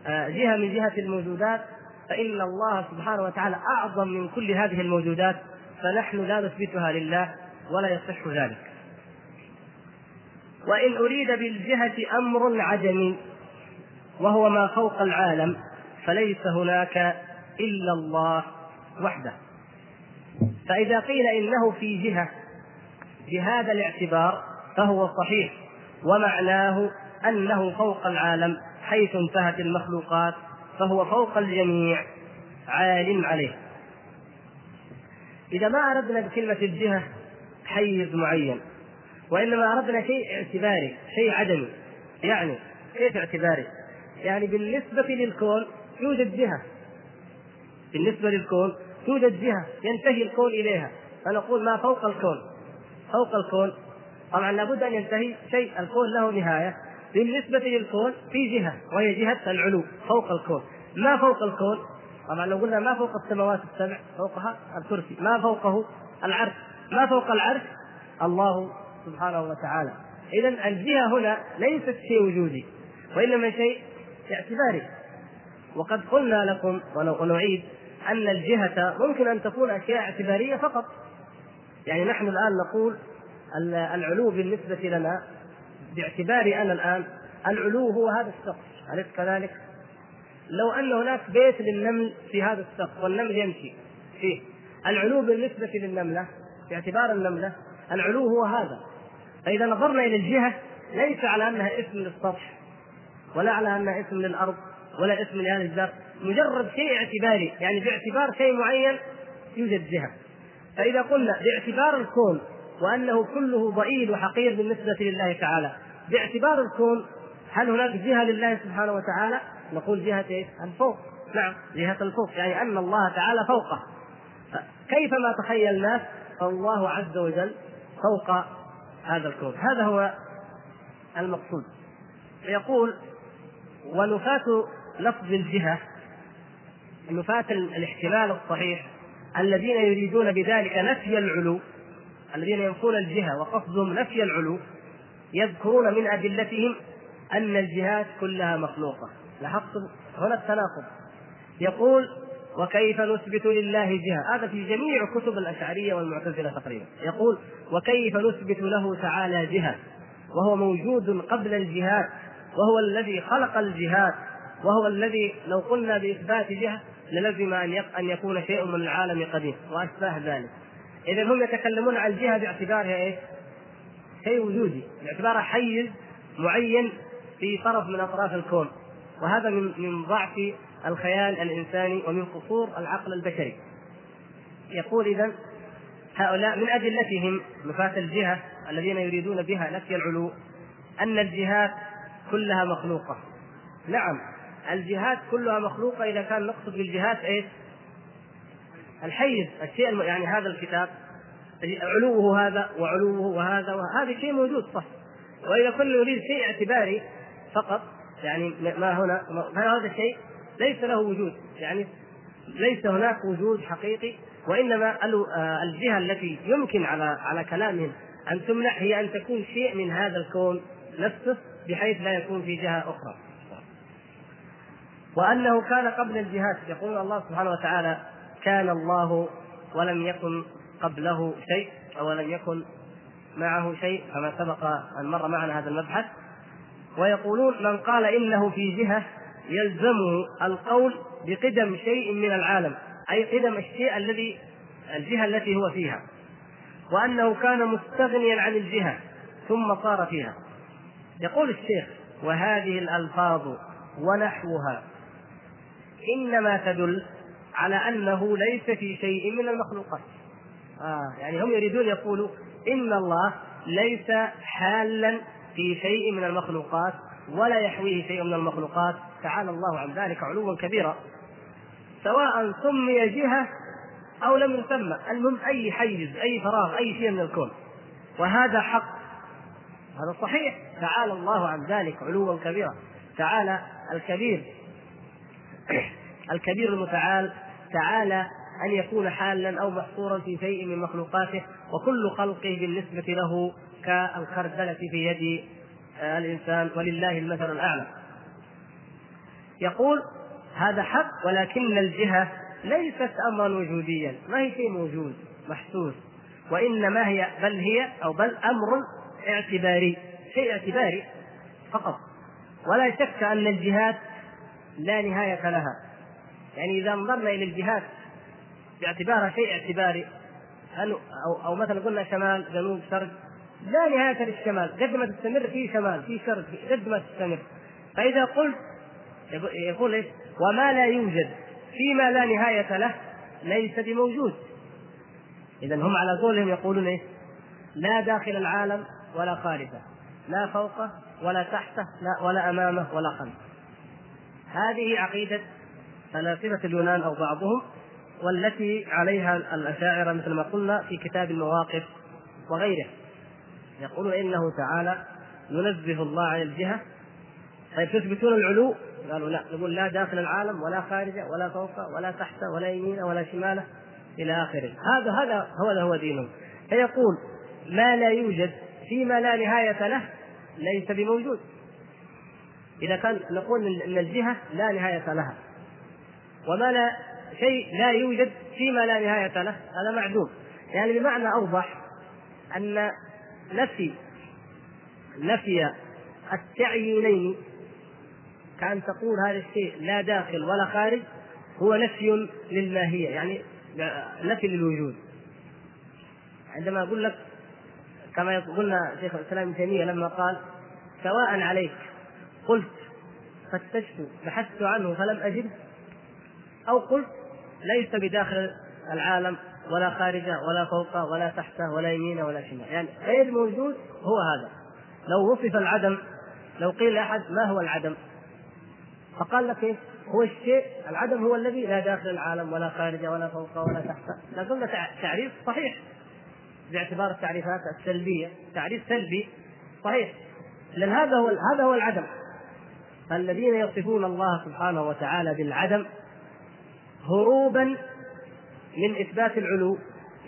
A: آه، جهة من جهة الموجودات فإن الله سبحانه وتعالى أعظم من كل هذه الموجودات فنحن لا نثبتها لله ولا يصح ذلك. وإن أريد بالجهة أمر عدمي وهو ما فوق العالم فليس هناك إلا الله وحده. فإذا قيل إنه في جهة بهذا الاعتبار فهو صحيح ومعناه أنه فوق العالم حيث انتهت المخلوقات فهو فوق الجميع عال عليه. إذا ما أردنا بكلمة الجهة حيز معين وإنما أردنا شيء اعتباري شيء عدمي. يعني كيف اعتباري؟ يعني بالنسبة للكون يوجد جهة. بالنسبة للكون توجد جهة ينتهي الكون إليها. فنقول ما فوق الكون؟ فوق الكون. طبعا لابد أن ينتهي شيء الكون له نهاية. بالنسبة للكون في جهة وهي جهة العلو فوق الكون. ما فوق الكون؟ طبعا لو قلنا ما فوق السماوات السبع فوقها الكرسي. ما فوقه؟ العرش. ما فوق العرش؟ الله سبحانه وتعالى. اذا الجهة هنا ليست شيء وجودي وإنما شيء اعتباري. وقد قلنا لكم ونعيد أن الجهة ممكن أن تكون أشياء اعتبارية فقط. يعني نحن الآن نقول العلو بالنسبة لنا باعتباري أنا الآن العلو هو هذا السقف. أليس كذلك؟ لو أن هناك بيت للنمل في هذا السقف والنمل يمشي فيه. العلو بالنسبة للنملة باعتبار النملة العلو هو هذا. فإذا نظرنا إلى الجهة ليس على أنها اسم للسطح ولا على أنها اسم للأرض ولا اسم لهذه الذات مجرد شيء اعتباري يعني باعتبار شيء معين يوجد جهه فإذا قلنا باعتبار الكون وأنه كله ضئيل وحقير بالنسبة لله تعالى باعتبار الكون هل هناك جهة لله سبحانه وتعالى؟ نقول جهة إيش؟ الفوق. نعم جهة الفوق يعني أن الله تعالى فوقه. كيفما تخيلناه فالله عز وجل فوق هذا الكون. هذا هو المقصود. يقول ونفاة لفظ الجهة نفاة الاحتمال الصحيح الذين يريدون بذلك نفي العلو الذين ينفون الجهة وقصدهم نفي العلو يذكرون من أدلتهم أن الجهات كلها مخلوقة. لاحظتم؟ هنا التناقض. يقول وكيف نثبت لله جهة؟ هذا في جميع كتب الأشعرية والمعتزلة تقريبا. يقول وكيف نثبت له تعالى جهة؟ وهو موجود قبل الجهات وهو الذي خلق الجهات وهو الذي لو قلنا بإثبات جهة للزم أن أن يكون شيء من العالم قديم وأشباه ذلك. إذا هم يتكلمون عن الجهة باعتبارها إيش؟ شيء وجودي باعتبارها حيز معين في طرف من أطراف الكون. وهذا من من ضعف الخيال الإنساني ومن قصور العقل البشري. يقول إذا هؤلاء من أدلتهم نفاة الجهة الذين يريدون بها نفي العلو أن الجهات كلها مخلوقة. نعم. الجهات كلها مخلوقة إذا كان نقصد بالجهات إيش؟ الحيز الشيء يعني هذا الكتاب علوه هذا وعلوه وهذا وهذا شيء موجود صح وإذا كنا نريد شيء اعتباري فقط يعني ما هنا هذا الشيء ليس له وجود يعني ليس هناك وجود حقيقي وإنما الجهة التي يمكن على على كلامهم أن تمنع هي أن تكون شيء من هذا الكون نفسه بحيث لا يكون في جهة أخرى. وأنه كان قبل الجهات يقول الله سبحانه وتعالى كان الله ولم يكن قبله شيء أو لم يكن معه شيء. كما سبق أن مر معنا هذا المبحث. ويقولون من قال إنه في جهة يلزمه القول بقدم شيء من العالم أي قدم الشيء الذي الجهة التي هو فيها. وأنه كان مستغنيا عن الجهة ثم صار فيها. يقول الشيخ وهذه الألفاظ ونحوها إنما تدل على أنه ليس في شيء من المخلوقات. آه يعني هم يريدون يقولوا إن الله ليس حالا في شيء من المخلوقات ولا يحويه شيء من المخلوقات. تعالى الله عن ذلك علوا كبيرا. سواء سمي جهة أو لم يسمى. المهم أي حيز أي فراغ أي شيء من الكون. وهذا حق. هذا صحيح. تعالى الله عن ذلك علوا كبيرا. تعالى الكبير. الكبير المتعال تعالى أن يكون حالا أو محصورا في شيء من مخلوقاته وكل خلقه بالنسبة له كالخردلة في يد الإنسان ولله المثل الأعلى. يقول هذا حق ولكن الجهة ليست أمرا وجوديا. ما هي شيء موجود محسوس. وإنما هي بل هي أو بل أمر اعتباري شيء اعتباري فقط. ولا شك أن الجهات لا نهاية لها. يعني إذا نظرنا إلى الجهات باعتبارها شيء اعتباري. أو, أو مثلا قلنا شمال جنوب شرق. لا نهاية للشمال. قد ما تستمر في شمال في شرق قد ما تستمر. فإذا قلت يقول إيش؟ وما لا يوجد. فيما لا نهاية له ليس بموجود. إذا هم على قولهم يقولون إيه لا داخل العالم ولا خارجه. لا فوقه ولا تحته لا ولا أمامه ولا خلفه. هذه عقيدة فلاسفة اليونان أو بعضهم والتي عليها الأشاعرة مثل ما قلنا في كتاب المواقف وغيره. يقولون إنه تعالى ينزه الله عن الجهة طيب تثبتون العلو؟ قالوا لا نقول لا داخل العالم ولا خارجه ولا فوقه ولا تحته ولا يمينه ولا شماله إلى آخره. هذا هذا هو هو دينهم فيقول ما لا يوجد فيما لا نهاية له ليس بموجود. إذا كان نقول إن الجهة لا نهاية لها وما لا شيء لا يوجد فيما لا نهاية له هذا معدوم. يعني بمعنى أوضح أن نفي نفي التعيينين كأن تقول هذا الشيء لا داخل ولا خارج هو نفي للماهية يعني نفي للوجود. عندما أقول لك كما قلنا شيخ الإسلام ابن تيمية لما قال سواء عليك قلت فتشت بحثت عنه فلم أجده. أو قلت ليس بداخل العالم ولا خارجه ولا فوقه ولا تحته ولا يمينه ولا شمال يعني غير موجود هو هذا. لو وصف العدم لو قيل لأحد ما هو العدم؟ فقال لك إيش؟ هو الشيء العدم هو الذي لا داخل العالم ولا خارجه ولا فوقه ولا تحته، لكن تعريف صحيح. باعتبار التعريفات السلبية، تعريف سلبي صحيح. لأن هذا هو هذا هو العدم. فالذين يصفون الله سبحانه وتعالى بالعدم هروبا من إثبات العلو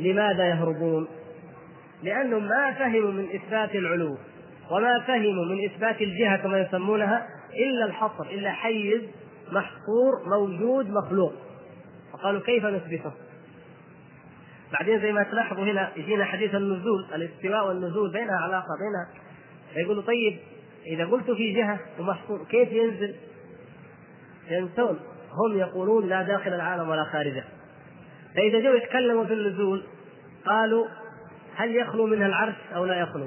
A: لماذا يهربون؟ لأنهم ما فهموا من إثبات العلو وما فهموا من إثبات الجهة كما يسمونها إلا الحصر إلا حيز محصور موجود مخلوق فقالوا كيف نثبته؟ بعدين زي ما تلاحظوا هنا يجينا حديث النزول الاستواء والنزول بينها علاقة بينها فيقولوا طيب إذا قلت في جهة ومحصور كيف ينزل؟ ينسون هم يقولون لا داخل العالم ولا خارجه فإذا جاءوا يتكلموا في النزول قالوا هل يخلو منها العرش أو لا يخلو؟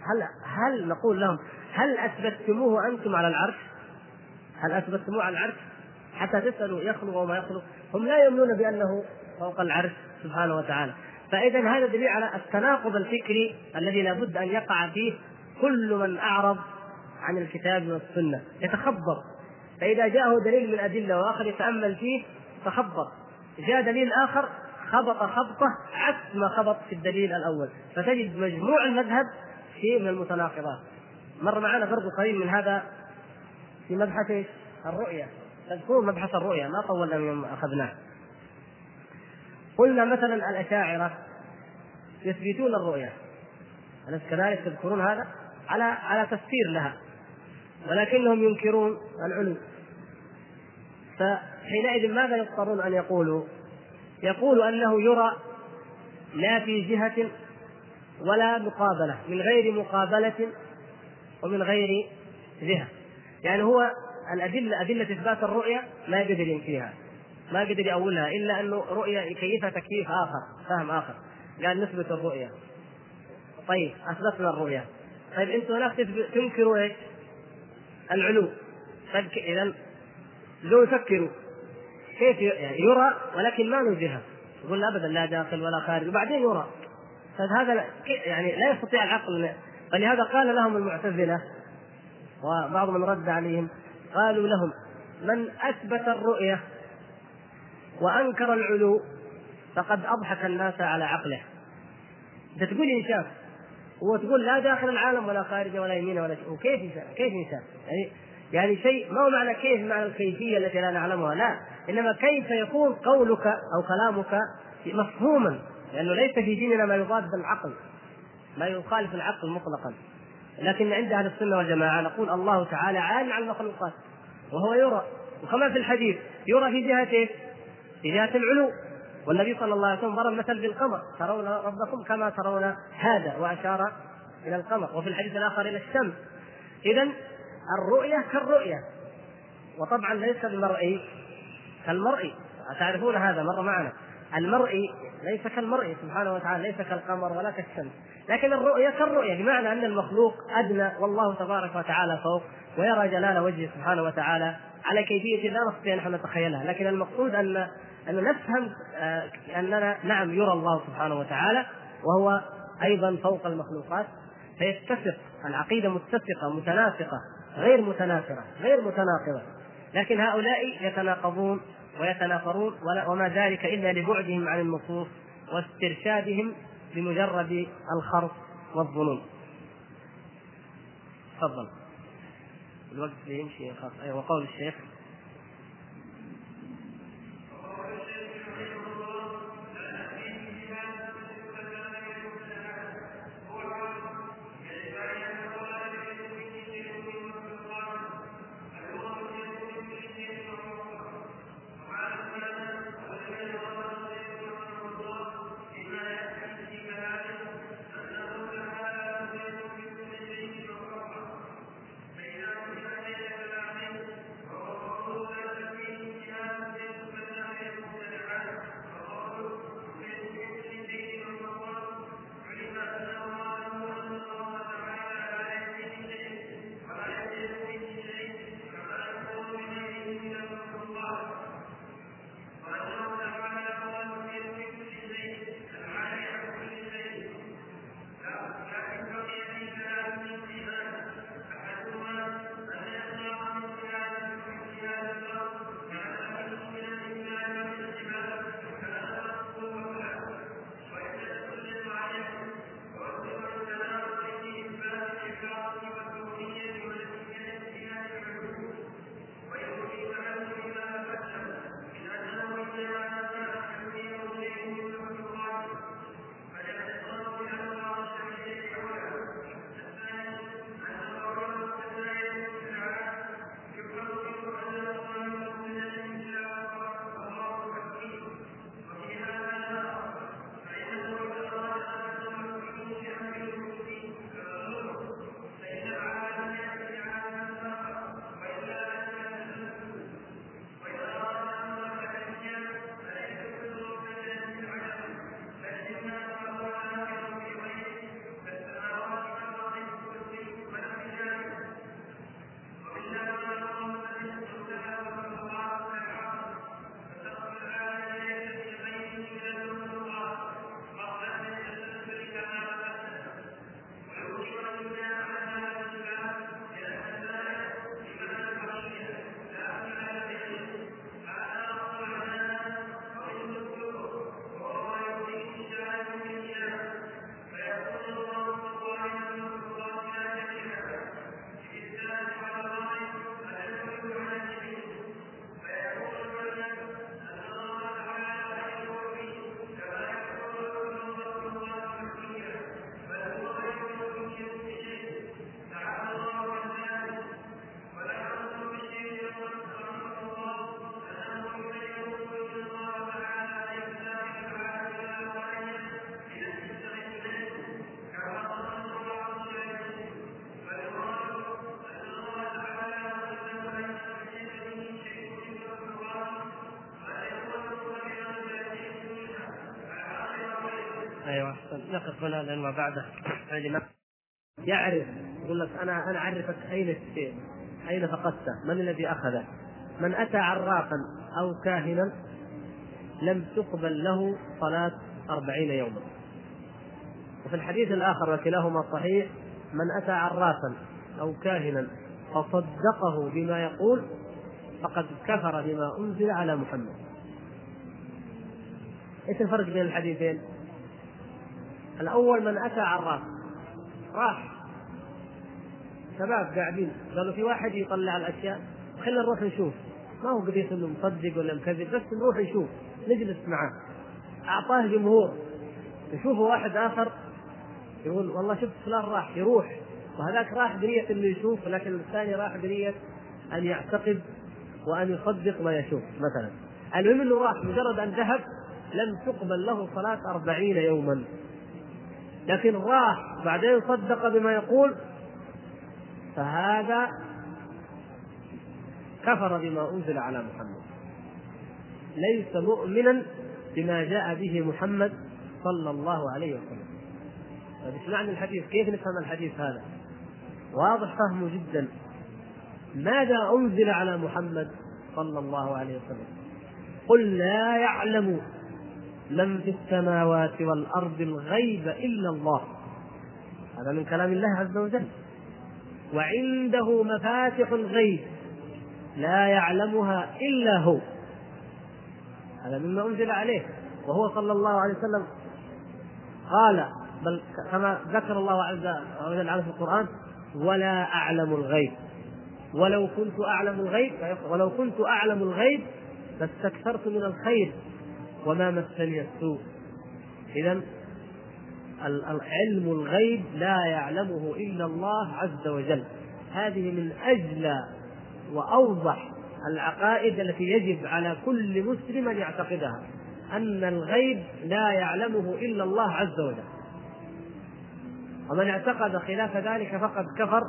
A: هل هل نقول لهم هل أثبتتموه أنتم على العرش؟ هل أثبتتموه على العرش؟ حتى تسألوا يخلو وما يخلو هم لا يؤمنون بأنه فوق العرش سبحانه وتعالى فإذا هذا دليل على التناقض الفكري الذي لابد أن يقع فيه كل من أعرض عن الكتاب والسنة يتخبر. فإذا جاءه دليل من أدلة وآخر يتأمل فيه تخبر. جاء دليل آخر خبط خبطه عكس ما خبط في الدليل الأول. فتجد مجموع المذهب شيء من المتناقضات. مر معنا برضو قريب من هذا في مبحث إيش؟ الرؤية. تذكرون مبحث الرؤية ما طولنا يوم أخذناه. قلنا مثلا الأشاعرة يثبتون الرؤية. أليس كذلك تذكرون هذا؟ على على تفسير لها. ولكنهم ينكرون العلو. فحينئذ ماذا يضطرون أن يقولوا؟ يقول أنه يرى لا في جهة ولا مقابلة من غير مقابلة ومن غير جهة. يعني هو الأدلة أدلة إثبات الرؤية ما يقدر ينفيها ما يقدر يأولها إلا أنه رؤية يكيفها تكييف آخر فهم آخر. قال نثبت الرؤية. طيب أثبتنا الرؤية. طيب أنتم هناك تنكروا إيش؟ العلو. طيب إذا لو يفكروا كيف يعني يرى ولكن ما له جهة. يقول أبدا لا داخل ولا خارج. وبعدين يرى. فهذا يعني لا يستطيع العقل فلهذا قال لهم المعتزلة وبعض من رد عليهم قالوا لهم من أثبت الرؤية وأنكر العلو فقد أضحك الناس على عقله. أنت تقول ينشاف هو تقول لا داخل العالم ولا خارجه ولا يمينه ولا شيء وكيف يشاف كيف يشاف يعني يعني شيء ما هو معنى كيف معنى الكيفية التي لا نعلمها؟ لا. إنما كيف يكون قولك أو كلامك مفهوما؟ لأنه ليس في ديننا ما يضاد العقل ما يخالف العقل مطلقا. لكن عند أهل السنة والجماعة نقول الله تعالى عال عن المخلوقات. وهو يرى. وكما في الحديث يرى في إيش؟ في جهة العلو. والنبي صلى الله عليه وسلم ضرب مثل بالقمر. ترون ربكم كما ترون هذا وأشار إلى القمر. وفي الحديث الآخر إلى الشمس. اذا الرؤية كالرؤية. وطبعا ليس المرئي كالمرئي تعرفون هذا مر معنا. المرئي ليس كالمرئي سبحانه وتعالى ليس كالقمر ولا كالشمس. لكن الرؤية كالرؤية بمعنى أن المخلوق أدنى والله تبارك وتعالى فوق ويرى جلال وجهه سبحانه وتعالى. على كيفية لا نستطيع نحن نتخيلها. لكن المقصود أن أن نفهم آه، أننا نعم يرى الله سبحانه وتعالى وهو أيضا فوق المخلوقات فيتفق العقيدة متفقة متناسقة غير متنافرة غير متناقضة. لكن هؤلاء يتناقضون ويتنافرون وما ذلك إلا لبعدهم عن النصوص واسترشادهم بمجرد الخرص والظنون. تفضل. الوقت يمشي خلاص أيوة وقول الشيخ. أيوه. نقف هنا لأن ما بعده يعرف. يقول لك أنا أنا أعرفك أين الشيء أين فقدته من الذي اخذه من أتى عرافا أو كاهنا لم تقبل له صلاة أربعين يوما. وفي الحديث الآخر وكلاهما صحيح من أتى عرافا أو كاهنا فصدقه بما يقول فقد كفر بما أنزل على محمد. إيش الفرق بين الحديثين؟ الأول من أتى عراف راح شباب قاعدين. قالوا في واحد يطلع الأشياء خلينا نروح نشوف. ما هو قضيه إنه مصدق ولا مكذب بس نروح نشوف نجلس معاه. أعطاه جمهور. يشوفه واحد آخر يقول والله شفت فلان راح يروح. وهذاك راح بنية إنه يشوف لكن الثاني راح بنية أن يعتقد وأن يصدق ما يشوف مثلا. المهم إنه راح مجرد أن ذهب لم تقبل له صلاة أربعين يوما. لكن راح بعدين صدق بما يقول فهذا كفر بما أنزل على محمد ليس مؤمنا بما جاء به محمد صلى الله عليه وسلم طيب معنى الحديث؟ كيف نفهم الحديث هذا؟ واضح فهمه جدا ماذا أنزل على محمد صلى الله عليه وسلم قل لا يعلم من في السماوات والأرض الغيب إلا الله. هذا من كلام الله عز وجل. وعنده مفاتح الغيب لا يعلمها إلا هو. هذا مما أنزل عليه. وهو صلى الله عليه وسلم قال بل كما ذكر الله عز وجل عنه في القرآن ولا أعلم الغيب. ولو كنت أعلم الغيب ولو كنت أعلم الغيب لاستكثرت من الخير. وما مسني السوء. إذا علم الغيب لا يعلمه إلا الله عز وجل. هذه من أجلى وأوضح العقائد التي يجب على كل مسلم أن يعتقدها. أن الغيب لا يعلمه إلا الله عز وجل. ومن اعتقد خلاف ذلك فقد كفر.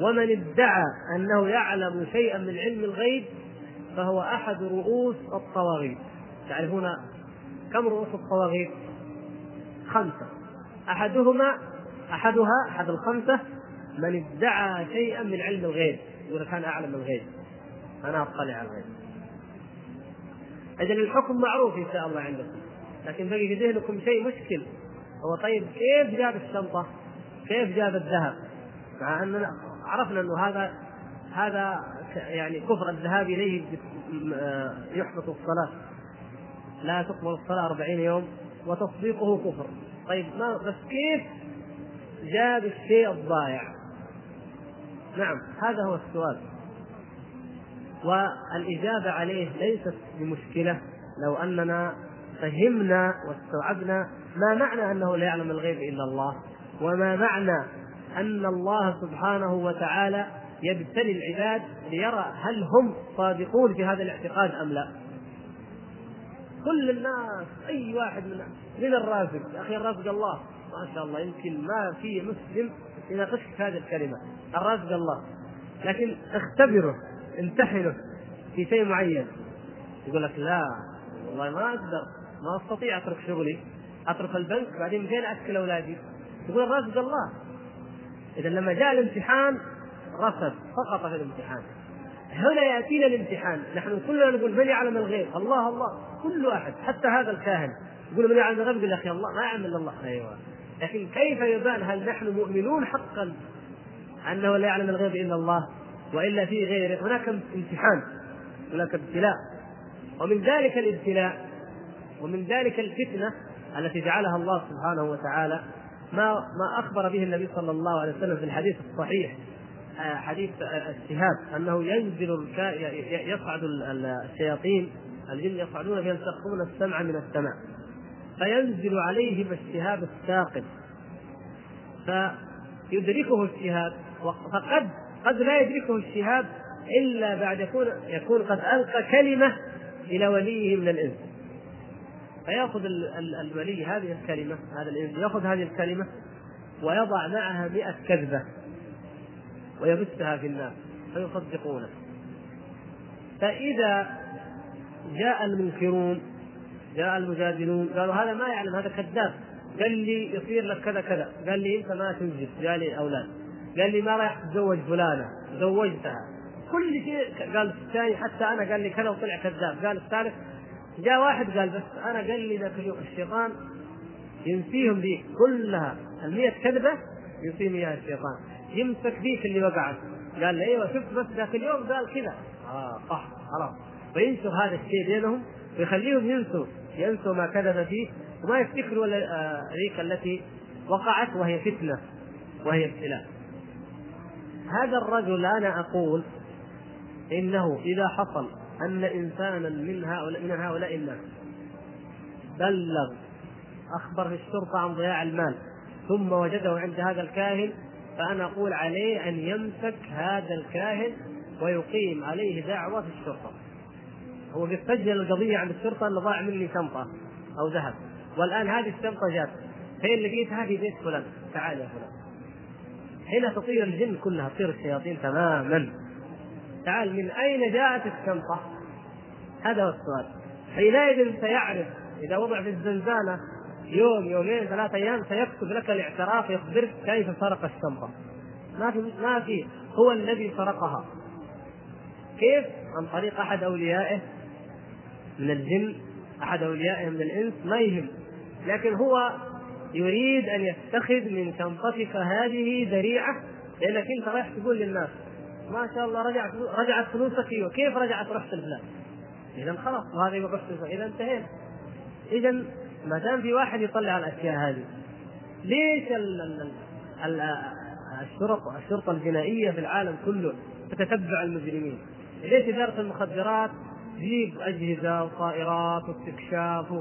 A: ومن ادعى أنه يعلم شيئا من علم الغيب فهو أحد رؤوس الطواغيت. تعرفون كم رؤوس الطواغيت؟ خمسة أحدهما أحدها أحد الخمسة من ادعى شيئا من علم الغيب يقول كان أعلم الغيب أنا أطلع على الغيب إذا الحكم معروف إن شاء الله عندكم لكن بقي في ذهنكم شيء مشكل هو طيب كيف جاب الشنطة؟ كيف جاب الذهب؟ مع أننا عرفنا أنه هذا هذا يعني كفر الذهاب إليه آه، يحبط الصلاة لا تقبل الصلاة أربعين يوم وتصديقه كفر. طيب ما بس كيف جاب الشيء الضائع؟ نعم هذا هو السؤال. والإجابة عليه ليست بمشكلة لو أننا فهمنا واستوعبنا ما معنى أنه لا يعلم الغيب إلا الله وما معنى أن الله سبحانه وتعالى يبتلي العباد ليرى هل هم صادقون في هذا الاعتقاد أم لا. كل الناس أي واحد من من الرازق. يا أخي الرازق الله. ما شاء الله يمكن ما في مسلم يناقشك في هذه الكلمة. الرازق الله. لكن اختبره امتحنه في شيء معين. يقول لك لا والله ما أقدر ما أستطيع أترك شغلي. أترك البنك بعدين فين اكل أولادي؟ يقول الرازق الله. إذا لما جاء الامتحان رفض سقط في الامتحان. هنا يأتينا الامتحان. نحن كلنا نقول من يعلم الغيب؟ الله الله. كل احد حتى هذا الكاهن. يقول من يعلم الغيب يقول يا أخي الله ما يعلم إلا الله. أيوه. لكن كيف يبان هل نحن مؤمنون حقا؟ أنه لا يعلم الغيب إلا الله وإلا في غيره. هناك امتحان هناك ابتلاء. ومن ذلك الابتلاء ومن ذلك الفتنة التي جعلها الله سبحانه وتعالى ما ما أخبر به النبي صلى الله عليه وسلم في الحديث الصحيح حديث الشهاب أنه ينزل يصعد الشياطين الجن يصعدون فيلتقطون السمع من السماء فينزل عليهم الشهاب الثاقب فيدركه الشهاب فقد قد لا يدركه الشهاب إلا بعد يكون يكون قد ألقى كلمة إلى وليه من الإنس. فيأخذ الولي هذه الكلمة هذا الإنس يأخذ هذه الكلمة ويضع معها مئة كذبة ويبثها في الناس فيصدقونه. فإذا جاء المنكرون جاء المجادلون قالوا هذا ما يعلم هذا كذاب. قال لي يصير لك كذا كذا. قال لي انت ما تنجب. جالي أولاد. قال لي ما رايح تتزوج فلانة. زوجتها. كل شيء قال الثاني حتى أنا قال لي كذا وطلع كذاب. قال الثالث جاء واحد قال بس أنا قال لي ذاك الشيطان ينسيهم ذي كلها. المية كذبة ينسيهم اياها الشيطان. يمسك ذيك اللي وقعت. قال لي أيوه شفت بس ذاك اليوم قال كذا. آه صح خلاص. فينشر هذا الشيء بينهم ويخليهم ينسوا ينسوا ما كذب فيه وما يفتكروا ذيك التي وقعت وهي فتنة وهي ابتلاء. هذا الرجل أنا أقول إنه إذا حصل أن إنسانا من هؤلاء من هؤلاء الناس بلغ أخبر في الشرطة عن ضياع المال ثم وجده عند هذا الكاهن فأنا أقول عليه أن يمسك هذا الكاهن ويقيم عليه دعوة في الشرطة. هو سجل القضية عند الشرطة إنه ضاع مني شنطة أو ذهب. والآن هذه الشنطة جات. فين لقيتها في بيت فلان. تعال يا فلان. هنا تطير الجن كلها تطير الشياطين تماما. تعال من أين جاءت الشنطة؟ هذا هو السؤال. حينئذ سيعرف إذا وضع في الزنزانة يوم يومين ثلاثة أيام سيكتب لك الاعتراف يخبرك كيف سرق الشنطة. ما في ما في. هو الذي سرقها. كيف؟ عن طريق أحد أوليائه. من الجن أحد اوليائه من الإنس ما يهم. لكن هو يريد أن يتخذ من شنطتك هذه ذريعة لأنك أنت رايح تقول للناس ما شاء الله رجعت رجعت فلوسك وكيف رجعت رحت لفلان اذا خلاص وهذه رحت اذا انتهينا. اذا ما دام في واحد يطلع الأشياء هذه ليش ال ال ال الشرطه الشرطة الجنائية في العالم كله تتتبع المجرمين؟ ليش إدارة المخدرات تجيب اجهزه وطائرات واستكشاف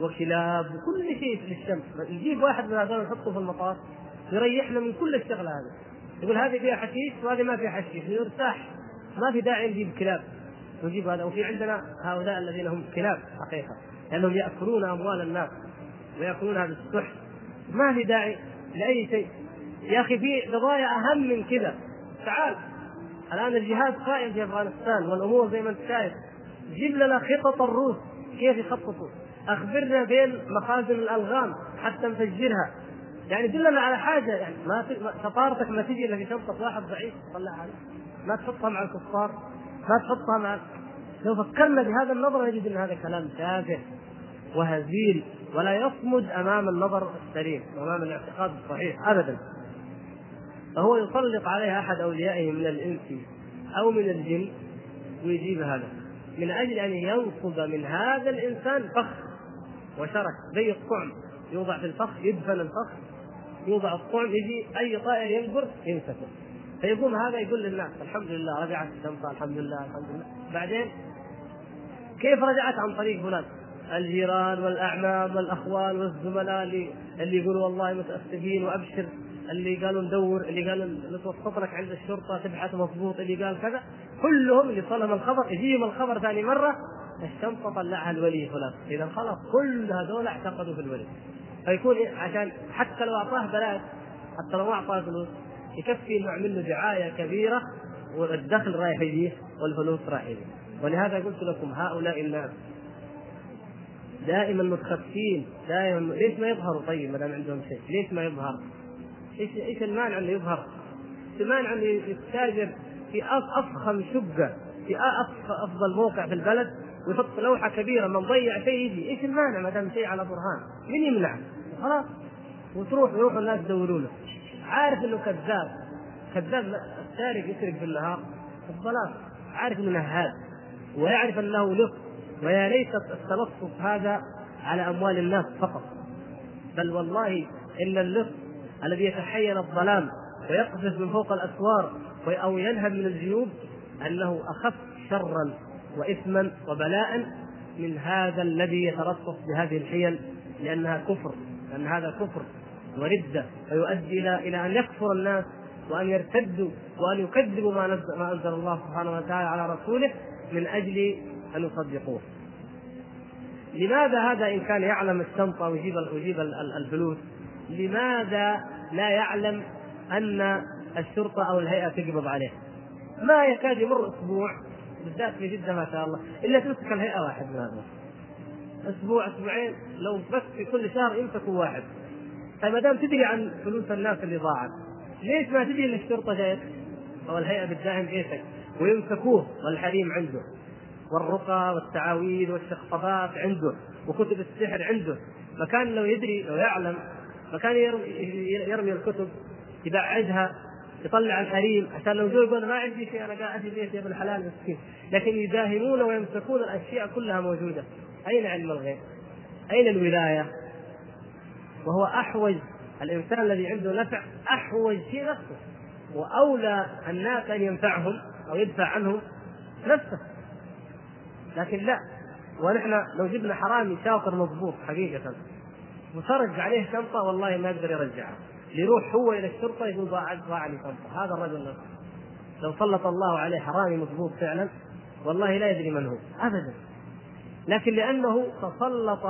A: وكلاب وكل شيء للشمس نجيب واحد من هذول نحطه في المطار يريحنا من كل الشغلة هذه. يقول هذه فيها حشيش وهذه ما فيها حشيش. يرتاح ما في داعي نجيب كلاب. نجيب هذا. وفي عندنا هؤلاء الذين هم كلاب حقيقة. لأنهم يأكلون أموال الناس وياكلونها بالسحت ما في داعي لأي شيء. يا أخي في قضايا أهم من كذا. تعال. الآن الجهاد قائم في أفغانستان والأمور زي ما أنت شايف. جيب لنا خطط الروس. كيف يخططوا؟ أخبرنا فين مخازن الألغام حتى نفجرها. يعني دلنا على حاجة يعني ما شطارتك ما تجي إلا في شنطة واحد ضعيف تطلعها ما تحطها مع الكفار ما تحطها مع لو فكرنا بهذا النظر نجد إن هذا كلام تافه وهزيل ولا يصمد أمام النظر السليم وأمام الاعتقاد الصحيح ابدا. فهو يسلط عليها أحد أوليائه من الإنس أو من الجن ويجيب هذا. من أجل أن ينصب من هذا الإنسان فخ وشرك. زي الطعم. يوضع في الفخ يدفن الفخ. يوضع الطعم يجي أي طائر ينقر يمسكه فيقوم هذا يقول للناس الحمد لله رجعت الشمس الحمد لله الحمد لله. بعدين؟ كيف رجعت؟ عن طريق فلان. الجيران والأعمام والأخوان والزملاء اللي اللي يقولوا والله متأسفين وأبشر. اللي قالوا ندور اللي قالوا نتوسط لك عند الشرطة تبحث مضبوط اللي قال كذا. كلهم اللي صلهم الخبر يجيهم الخبر ثاني مرة الشنطه طلعها الولي فلان إذا خلاص كل هذول اعتقدوا في الولي فيكون عشان حتى لو أعطاه بلاش حتى لو أعطاه فلوس يكفي انه يعمل له دعاية كبيرة والدخل رايح يجيه والفلوس رايح يجيه ولهذا قلت لكم هؤلاء الناس دائما متخفين دائما ليش ما يظهروا طيب ما دام عندهم شيء؟ ليش ما يظهر؟ إيش إيش المانع إنه يظهر؟ المانع إنه يتاجر في أفخم شقة في أفضل موقع في البلد ويحط لوحة كبيرة من ضيع شيء يجي، إيش المانع ما دام شيء على برهان؟ مين يمنع؟ خلاص. وتروح يروحوا الناس يدوروا له. عارف إنه كذاب. كذاب السارق يسرق في الظلام عارف إنه نهاب. ويعرف أنه لص ويا ليت التلصص هذا على أموال الناس فقط. بل والله ان اللص الذي يتحين الظلام ويقذف من فوق الأسوار أو ينهب من الجيوب انه أخف شرا وإثما وبلاء من هذا الذي يترصص بهذه الحيل لأنها كفر لأن هذا كفر وردة فيؤدي إلى إلى أن يكفر الناس وأن يرتدوا وأن يكذبوا ما نزل ما أنزل الله سبحانه وتعالى على رسوله من أجل أن يصدقوه. لماذا هذا إن كان يعلم الشنطه ويجيب ويجيب الفلوس لماذا لا يعلم أن الشرطة أو الهيئة تقبض عليه؟ ما يكاد يمر أسبوع بالذات في جدة ما شاء الله إلا تمسك الهيئة واحد من هذا أسبوع أسبوعين لو بس في كل شهر يمسكوا واحد. طيب ما دام تدري عن فلوس الناس اللي ضاعت ليش ما تدري إن الشرطة جايت أو الهيئة بالداعم بيتك ويمسكوه والحريم عنده. والرقى والتعاويذ والشخصفات عنده وكتب السحر عنده. مكان لو يدري لو يعلم مكان يرمي الكتب يبعدها يطلع الحريم. عشان لو يقول ما عندي شيء أنا قاعد في بيتي ابن الحلال مسكين لكن يداهمون ويمسكون الأشياء كلها موجودة. أين علم الغيب؟ أين الولاية؟ وهو أحوج. الإنسان الذي عنده نفع أحوج شيء نفسه. وأولى الناس أن ينفعهم أو يدفع عنهم نفسه. لكن لا. ونحن لو جبنا حرامي شاطر مضبوط حقيقة. وسرق عليه شنطة والله ما يقدر يرجعها. يروح هو إلى الشرطة يقول ضاع ضاع هذا الرجل لو سلط الله عليه حرامي مضبوط فعلا والله لا يدري من هو. ابدا. لكن لأنه تسلط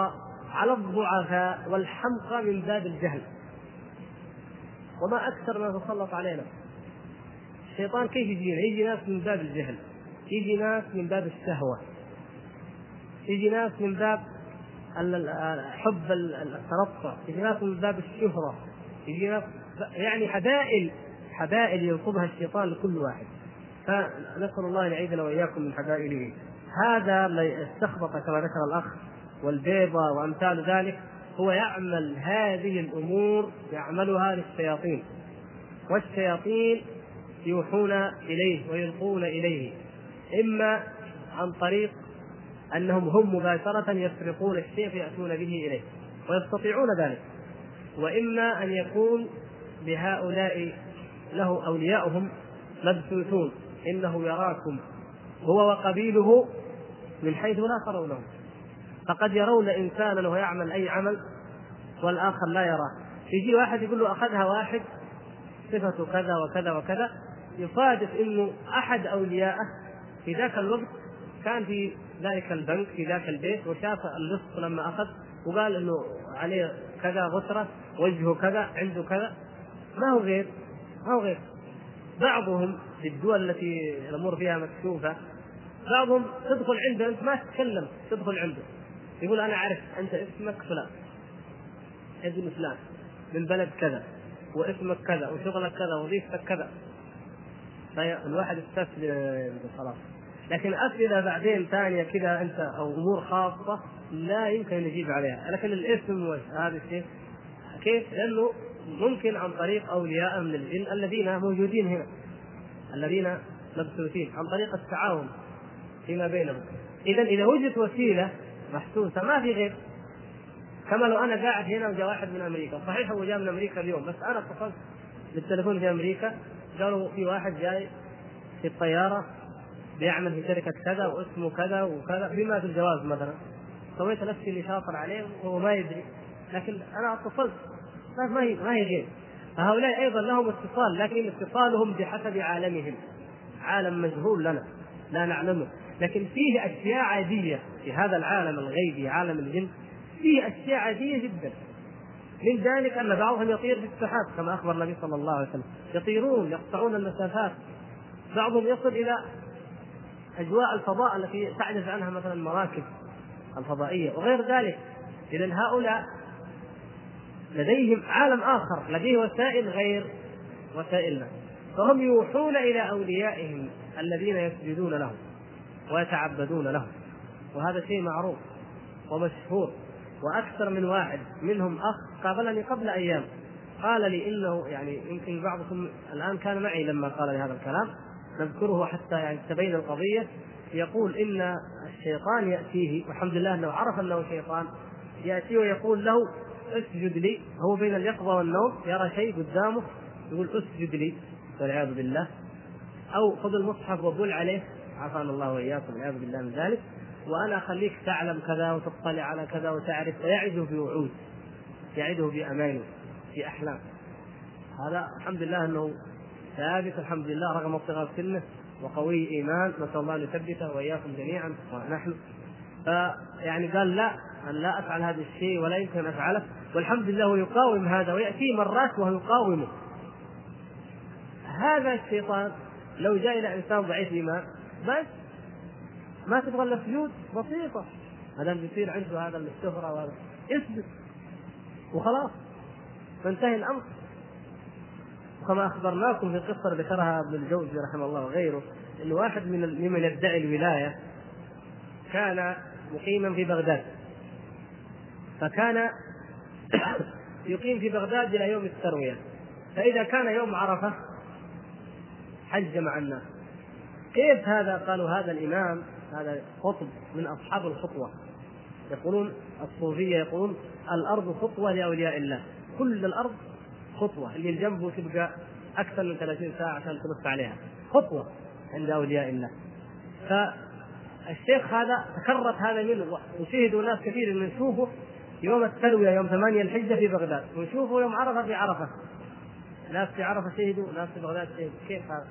A: على الضعفاء والحمقى من باب الجهل. وما أكثر ما تسلط علينا. الشيطان كيف يجينا؟ يجي ناس من باب الجهل. يجي ناس من باب الشهوة. يجي ناس من باب حب الترفع يجي ناس من باب الشهرة. يعني حبائل حبائل ينصبها الشيطان لكل واحد. فنسأل الله أن يعيذنا وإياكم من حبائله. هذا استخبط كما ذكر الأخ والبيضة وأمثال ذلك هو يعمل هذه الأمور يعملها للشياطين. والشياطين يوحون إليه ويلقون إليه إما عن طريق أنهم هم مباشرة يسرقون الشيء فيأتون به إليه ويستطيعون ذلك. وإما أن يكون بهؤلاء له أولياؤهم مبثوثون إنه يراكم. هو وقبيله من حيث لا ترونهم فقد يرون إنسانا وهو يعمل أي عمل والآخر لا يراه. يجي واحد يقول له أخذها واحد صفته كذا وكذا وكذا. يصادف إنه أحد اوليائه في ذاك الوقت كان في ذلك البنك في ذاك البيت وشاف اللص لما أخذ. وقال إنه عليه كذا غسرة وجهه كذا عنده كذا. ما هو غير؟ ما هو غير. بعضهم في الدول التي الأمور فيها مكشوفة بعضهم تدخل عنده أنت ما تتكلم تدخل عنده. يقول أنا أعرف أنت اسمك فلان ابن فلان من بلد كذا واسمك كذا وشغلك كذا وظيفتك كذا. فالواحد يستسلم خلاص. لكن اسئله بعدين ثانية كذا أنت أو أمور خاصة لا يمكن أن يجيب عليها. لكن الاسم وهذا الشيء كيف؟ لأنه ممكن عن طريق أولياء من الجن الذين موجودين هنا الذين مبثوثين عن طريق التعاون فيما بينهم. اذا إذا وجدت وسيلة محسوسة ما في غير. كما لو أنا قاعد هنا وجاء واحد من أمريكا صحيح هو جاء من أمريكا اليوم بس أنا اتصلت بالتليفون في أمريكا قالوا في واحد جاي في الطيارة بيعمل في شركة كذا واسمه كذا وكذا بما في الجواز مثلا. سويت نفسي اللي شاطر عليه وهو ما يدري. لكن أنا اتصلت ما هي ما هي غير فهؤلاء أيضا لهم اتصال لكن اتصالهم بحسب عالمهم. عالم مجهول لنا لا نعلمه. لكن فيه أشياء عادية في هذا العالم الغيبي عالم الجن فيه أشياء عادية جدا. من ذلك أن بعضهم يطير في السحاب كما أخبر النبي صلى الله عليه وسلم. يطيرون يقطعون المسافات. بعضهم يصل إلى أجواء الفضاء التي تعجز عنها مثلا المراكب الفضائية وغير ذلك. اذا هؤلاء لديهم عالم آخر لديه وسائل غير وسائلنا فهم يوحون إلى أوليائهم الذين يسجدون لهم ويتعبدون له وهذا شيء معروف ومشهور. وأكثر من واحد منهم أخ قابلني قبل أيام. قال لي إنه يعني يمكن بعضكم الآن كان معي لما قال لي هذا الكلام. نذكره حتى يعني تبين القضية. يقول إن الشيطان يأتيه والحمد لله أنه عرف أنه شيطان ياتيه ويقول له اسجد لي. هو بين اليقظة والنوم يرى شيء قدامه يقول اسجد لي والعياذ بالله. أو خذ المصحف وبل عليه عافانا الله وإياكم والعياذ بالله من ذلك. وأنا أخليك تعلم كذا وتطلع على كذا وتعرف ويعده بوعود يعده باماني في احلام هذا الحمد لله أنه ثابت الحمد لله رغم صغر سنه وقوي ايمان نسأل الله أن يثبته وإياكم جميعا. ونحن. فيعني قال لا أن لا أفعل هذا الشيء ولا يمكن أن أفعله. والحمد لله يقاوم هذا ويأتي مرات وهو يقاومه. هذا الشيطان لو جاء إلى إنسان ضعيف ايمان بس ما تبغى إلا سجود بسيطة. ما دام بيصير عنده هذا الشهرة وهذا. اسجد وخلاص. فانتهي الأمر. كما أخبرناكم في قصه ذكرها ابن الجوزي رحمه الله وغيره إن واحد من ممن يدعي الولاية كان مقيما في بغداد. فكان [coughs] يقيم في بغداد إلى يوم التروية. فإذا كان يوم عرفة حج مع الناس. كيف هذا؟ قالوا هذا الإمام هذا قطب من أصحاب الخطوة. يقولون الصوفية يقولون الأرض خطوة لأولياء الله. كل الأرض خطوة اللي جنبه تبقى أكثر من 30 ساعة عشان تنص عليها. خطوة عند أولياء الله. فالشيخ هذا تكرت هذا منه وشهدوا ناس كثير إنه نشوفه يوم الترويه يوم ثمانية الحجة في بغداد ونشوفه يوم عرفة في عرفة. ناس في عرفة شهدوا ناس في بغداد شهدوا. كيف هذا؟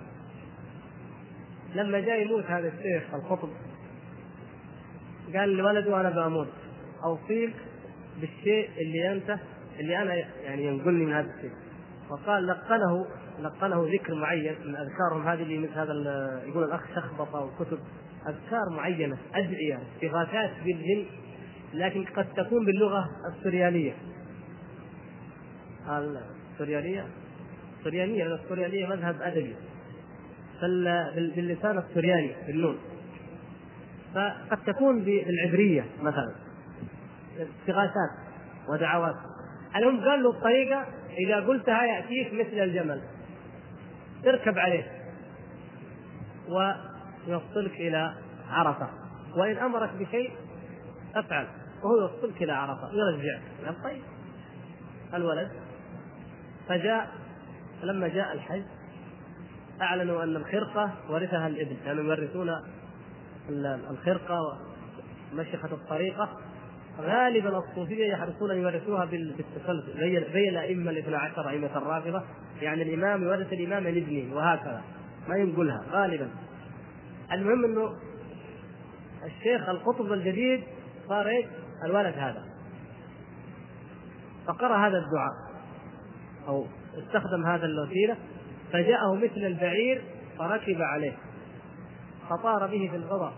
A: لما جاء يموت هذا الشيخ القطب قال لولده أنا بموت. أوصيك بالشيء اللي أنت اللي أنا يعني ينقلني من هذا الشيء. وقال لقنه لقنه ذكر معين من أذكارهم هذه اللي مثل هذا يقول الأخ شخبطه وكتب أذكار معينة ادعيه استغاثات بالجن لكن قد تكون باللغة السريانيه السريانيه السريانيه لأن السريانيه مذهب أدبي. باللسان السرياني بالنون. فقد تكون بالعبرية مثلا. استغاثات ودعوات. المهم قال له الطريقة إذا قلتها ياتيك مثل الجمل. اركب عليه. ويوصلك إلى عرفة. وإن أمرك بشيء افعل. وهو يوصلك إلى عرفة. يرجعك قال طيب. الولد فجاء لما جاء الحج أعلنوا أن الخرقة ورثها الابن كانوا يعني يورثون الخرقة ومشيخة الطريقة. غالبا الصوفية يحرصون أن يورثوها بالتسلسل زي زي الأئمة الاثنا عشر أئمة الرافضة. يعني الإمام يورث الإمام لابنه وهكذا. ما ينقلها غالبا. المهم إنه الشيخ القطب الجديد صار إيش؟ الولد هذا. فقرأ هذا الدعاء أو استخدم هذا الوسيلة فجاءه مثل البعير فركب عليه. فطار به في الفضاء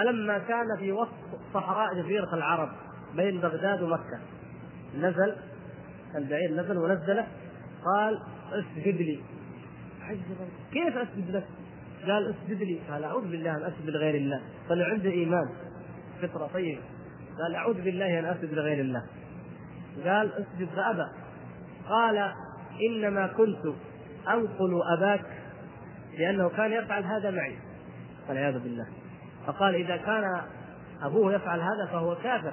A: فلما كان في وسط صحراء جزيرة العرب بين بغداد ومكة نزل البعير نزل ونزله قال اسجد لي. كيف اسجد لك؟ قال اسجد لي. قال أعوذ بالله أن أسجد لغير الله. قال عنده إيمان. فطرة طيبة. قال أعوذ بالله أن أسجد لغير الله. قال اسجد فابى قال إنما كنت أنقل أباك لأنه كان يفعل هذا معي. والعياذ بالله. فقال إذا كان أبوه يفعل هذا فهو كافر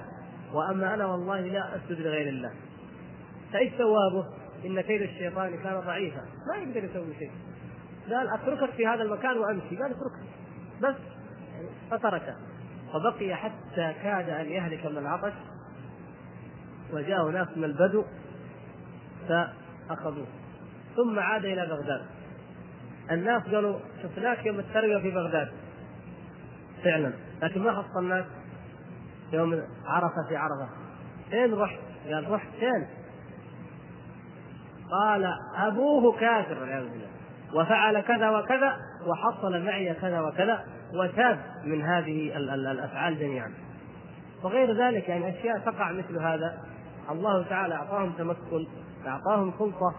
A: وأما أنا والله لا أسجد لغير الله. فإيش ثوابه؟ إن كيد الشيطان كان ضعيفا. ما يقدر يسوي شيء. قال أتركك في هذا المكان وأمشي. قال اتركك بس. فتركه. فبقي حتى كاد أن يهلك من العطش وجاءه ناس من البدو فأخذوه. ثم عاد إلى بغداد. الناس قالوا شفناك يوم التربيه في بغداد. فعلا. لكن ما حصلناك يوم عرفة في عرفة. فين رحت؟ قال رحت فين؟ قال أبوه كافر والعياذ بالله. وفعل كذا وكذا وحصل معي كذا وكذا وتاب من هذه الأفعال جميعا. وغير ذلك يعني أشياء تقع مثل هذا. الله تعالى أعطاهم تمكن أعطاهم سلطة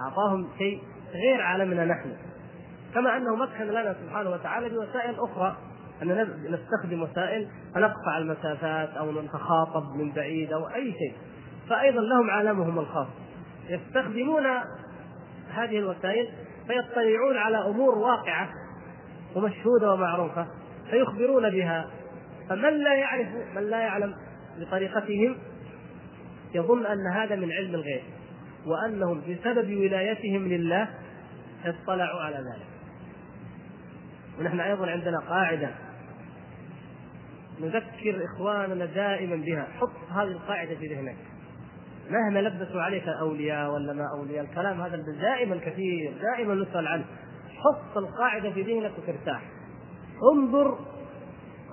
A: أعطاهم شيء غير عالمنا نحن. كما أنه مكن لنا سبحانه وتعالى بوسائل أخرى. ان نستخدم وسائل فنقطع المسافات أو نتخاطب من بعيد أو أي شيء. فايضا لهم عالمهم الخاص. يستخدمون هذه الوسائل فيطلعون على أمور واقعة ومشهودة ومعروفة فيخبرون بها. فمن لا يعرف من لا يعلم بطريقتهم يظن أن هذا من علم الغيب وأنهم بسبب ولايتهم لله اطلعوا على ذلك. ونحن أيضا عندنا قاعدة نذكر إخواننا دائما بها. حط هذه القاعدة في ذهنك. مهما لبسوا عليك اولياء ولا ما أولياء الكلام هذا دائما كثير دائما نسأل عنه. حط القاعدة في ذهنك وترتاح. انظر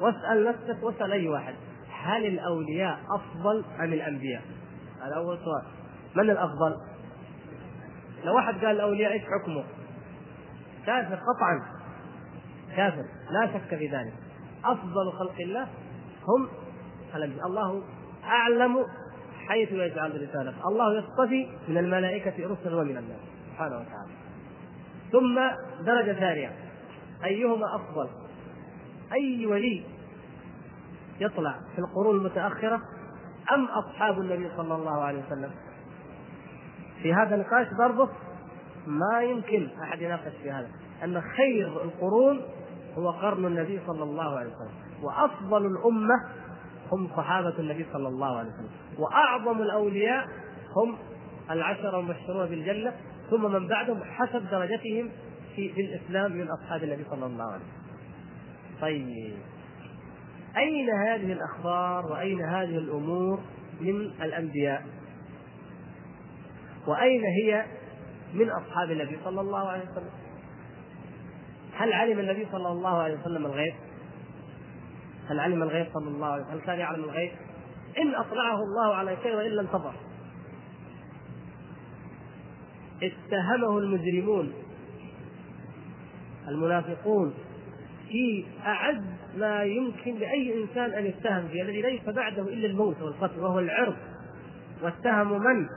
A: واسأل نفسك واسأل أي واحد. هل الأولياء أفضل أم الأنبياء؟ هذا أول سؤال. من الأفضل؟ لو واحد قال الأولياء إيش حكمه؟ كافر قطعا. كافر. لا شك في ذلك. أفضل خلق الله هم الأنبياء. الله أعلم حيث يجعل رسالته الله يصطفي من الملائكة رسلا ومن الناس. سبحانه وتعالى. ثم درجة ثانية. أيهما أفضل؟ أي ولي يطلع في القرون المتأخرة أم أصحاب النبي صلى الله عليه وسلم؟ في هذا النقاش برضه ما يمكن أحد يناقش في هذا. أن خير القرون هو قرن النبي صلى الله عليه وسلم وأفضل الأمة هم صحابة النبي صلى الله عليه وسلم وأعظم الأولياء هم العشرة المبشرون بالجنة ثم من بعدهم حسب درجتهم في, في الإسلام من أصحاب النبي صلى الله عليه وسلم. طيب أين هذه الأخبار وأين هذه الأمور من الأنبياء؟ وأين هي من أصحاب النبي صلى الله عليه وسلم؟ هل علم النبي صلى الله عليه وسلم الغيب؟ هل علم الغيب صلى الله عليه وسلم؟ هل كان يعلم الغيب؟ إن أطلعه الله على شيء وإلا انتظر اتهمه المجرمون المنافقون في أعز ما يمكن لأي إنسان أن يتهم به الذي ليس بعده إلا الموت والقتل وهو العرض واتهموا من؟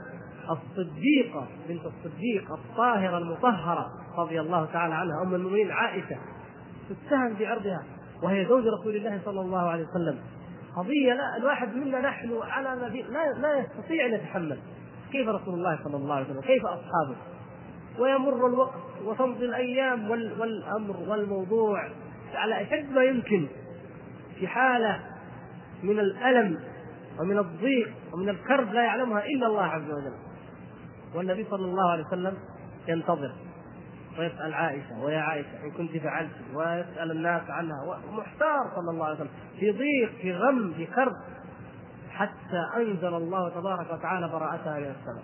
A: الصديقة بنت الصديق الطاهرة المطهرة رضي الله تعالى عنها أم المؤمنين عائشة تتهم بعرضها وهي زوج رسول الله صلى الله عليه وسلم. قضية لا الواحد منا نحن على ما لا, لا يستطيع أن يتحمل. كيف رسول الله صلى الله عليه وسلم؟ كيف أصحابه؟ ويمر الوقت وتمضي الأيام والأمر والموضوع على أشد ما يمكن في حالة من الألم ومن الضيق ومن الكرب لا يعلمها إلا الله عز وجل. والنبي صلى الله عليه وسلم ينتظر. ويسأل عائشة ويا عائشة إن كنت فعلت. ويسأل الناس عنها ومحتار صلى الله عليه وسلم في ضيق في غم في كرب حتى أنزل الله تبارك وتعالى براءتها من السماء.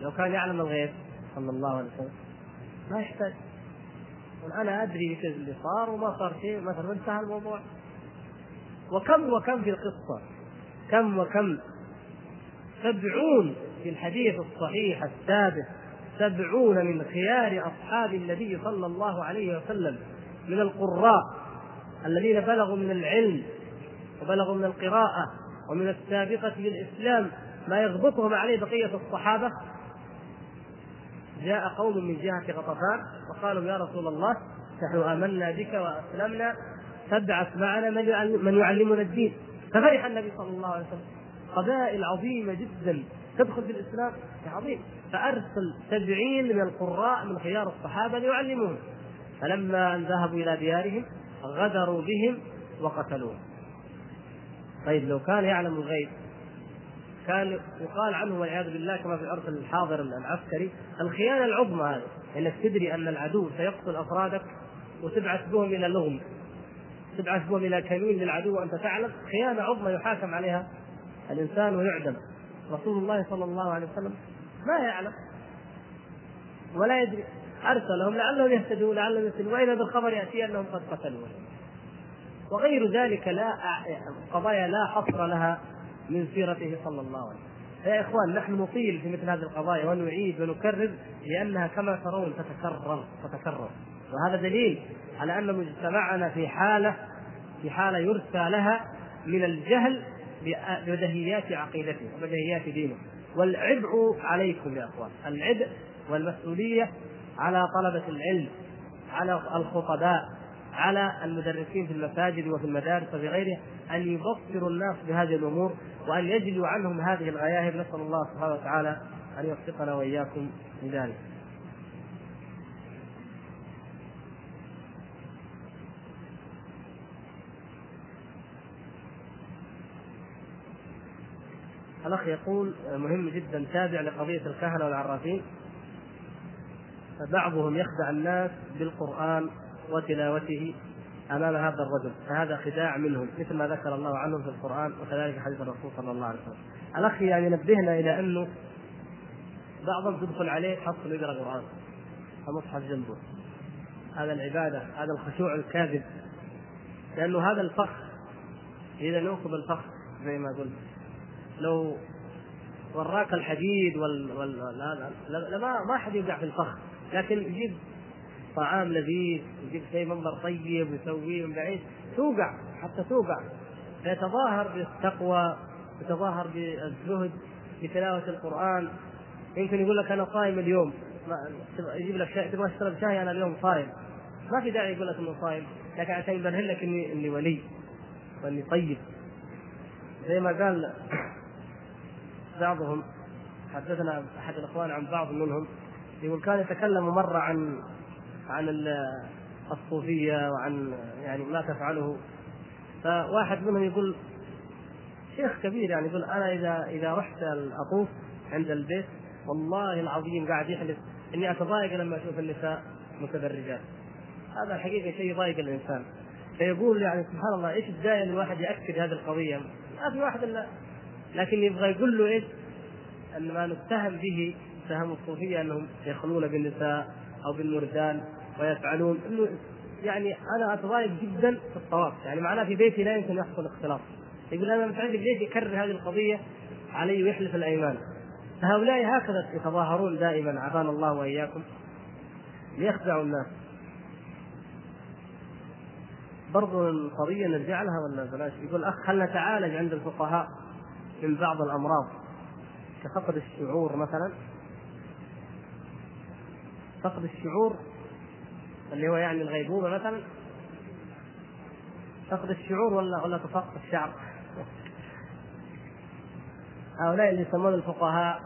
A: لو كان يعلم الغيب صلى الله عليه وسلم ما يحتاج. أنا أدري إيش اللي صار وما صار شيء مثلا وانتهى الموضوع. وكم وكم في القصة كم وكم. سبعون في الحديث الصحيح الثابت سبعون من خيار أصحاب النبي صلى الله عليه وسلم من القراء الذين بلغوا من العلم وبلغوا من القراءة ومن السابقة بالإسلام ما يغبطهم عليه بقية الصحابة. جاء قوم من جهة غطفان وقالوا يا رسول الله نحن آمنا بك وأسلمنا فابعث معنا من يعلمنا الدين. ففرح النبي صلى الله عليه وسلم. قبائل عظيمة جدا تدخل في الإسلام. عظيم. فأرسل سبعين من القراء من خيار الصحابة ليعلموهم فلما أن ذهبوا إلى ديارهم غدروا بهم وقتلوهم. طيب لو كان يعلم الغيب كان يقال عنه والعياذ بالله كما في العرف الحاضر العسكري الخيانة العظمى هذه إنك تدري أن العدو سيقتل أفرادك وتبعث بهم إلى لغم تبعث بهم إلى كمين للعدو وأنت تعلم. خيانة عظمى يحاكم عليها الإنسان ويعدم. رسول الله صلى الله عليه وسلم ما يعلم. ولا يدري. أرسلهم لعلهم يهتدون لعلهم يهتدون. وإذا بالخبر يأتي أنهم قد قتلوا وغير ذلك لا قضايا لا حصر لها من سيرته صلى الله عليه وسلم. يا إخوان نحن نطيل في مثل هذه القضايا ونعيد ونكرر لأنها كما ترون تتكرر تتكرر. وهذا دليل على أن مجتمعنا في حالة في حالة يرثى لها من الجهل ببدهيات عقيدته وبدهيات دينه. والعبء عليكم يا إخوان العبء والمسؤولية على طلبة العلم على الخطباء على المدرسين في المساجد وفي المدارس وفي غيرها أن يبصروا الناس بهذه الأمور وأن يجلوا عنهم هذه الغياهب نسأل الله سبحانه وتعالى أن يوفقنا وإياكم لذلك. الأخ يقول مهم جدا تابع لقضية الكهنة والعرافين. فبعضهم يخدع الناس بالقرآن وتلاوته أمام هذا الرجل فهذا خداع منهم مثل ما ذكر الله عنهم في القرآن وكذلك حديث الرسول صلى الله عليه وسلم. الأخ يعني نبهنا إلى أنه بعضهم تدخل عليه حط يقرأ القرآن المصحف جنبه. هذا العبادة هذا الخشوع الكاذب. لأنه هذا الفخ إذا نوقف الفخ زي ما قلت. لو وراك الحديد وال, وال... لا لا ما ما حد يوقع في الفخ لكن يجيب طعام لذيذ يجيب شيء منظر طيب ويسويه من بعيد توقع حتى توقع. فيتظاهر بالتقوى يتظاهر بالزهد بتلاوة القرآن. يمكن يقول لك أنا صايم اليوم يجيب لك شاي تبغى تشرب شاي أنا اليوم صايم. ما في داعي يقول لك إنه صايم لكن عشان يبرهن لك إني إني ولي وإني طيب. زي ما قال بعضهم حدثنا أحد الإخوان عن بعض منهم يقول كان يتكلم مرة عن عن الصوفية وعن يعني ما تفعله. فواحد منهم يقول شيخ كبير يعني يقول أنا إذا إذا رحت اطوف عند البيت والله العظيم قاعد يحلف إني أتضايق لما أشوف النساء متبرجات. هذا الحقيقة شيء يضايق الإنسان. فيقول يعني سبحان الله إيش الداعي ان الواحد يأكد هذه القضية؟ ما في واحد إلا لكن يبغى يقول له إيش؟ أن ما نتهم به اتهام الصوفية أنهم يخلون بالنساء أو بالمردان ويفعلون. إنه يعني أنا أتضايق جدا في الطواف. يعني معناه في بيتي لا يمكن يحصل اختلاط. يقول أنا متعجب ليش يكرر هذه القضية علي ويحلف الأيمان. فهؤلاء هكذا يتظاهرون دائما عافانا الله وإياكم ليخدعوا الناس. برضو القضية نرجع لها ولا بلاش؟ يقول أخ هل نتعالج عند الفقهاء؟ من بعض الأمراض كفقد الشعور مثلا؟ فقد الشعور اللي هو يعني الغيبوبة مثلا فقد الشعور ولا ولا تفقد الشعر؟ هؤلاء اللي يسمون الفقهاء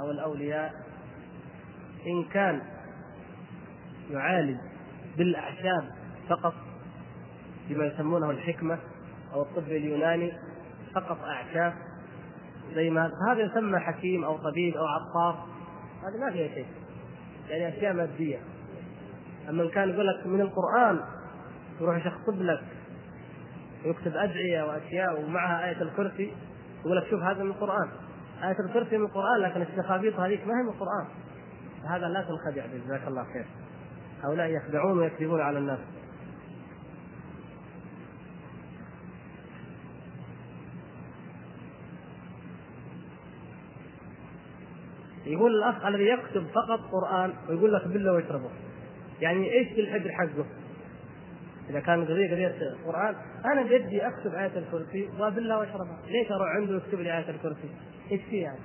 A: أو الأولياء إن كان يعالج بالأعشاب فقط بما يسمونه الحكمة أو الطب اليوناني فقط أعشاب زي ما هذا يسمى حكيم أو طبيب أو عطار. هذا ما فيها شيء. يعني أشياء مادية. أما إن كان يقول لك من القرآن يروح يشخصب لك ويكتب أدعية وأشياء ومعها آية الكرسي يقول لك شوف هذا من القرآن. آية الكرسي من القرآن لكن الشخابيط هذيك ما هي من القرآن. هذا لا تنخدع جزاك الله خير. هؤلاء يخدعون ويكذبون على الناس. يقول الأخ الذي يكتب فقط قرآن ويقول لك بالله واشربه يعني إيش الحجر حقه؟ إذا كان قضيه قضية قرآن أنا بدي أكتب آية الكرسي وبالله واشربها ليش أروح عنده ويكتب لي آية الكرسي؟ إيش فيه يعني؟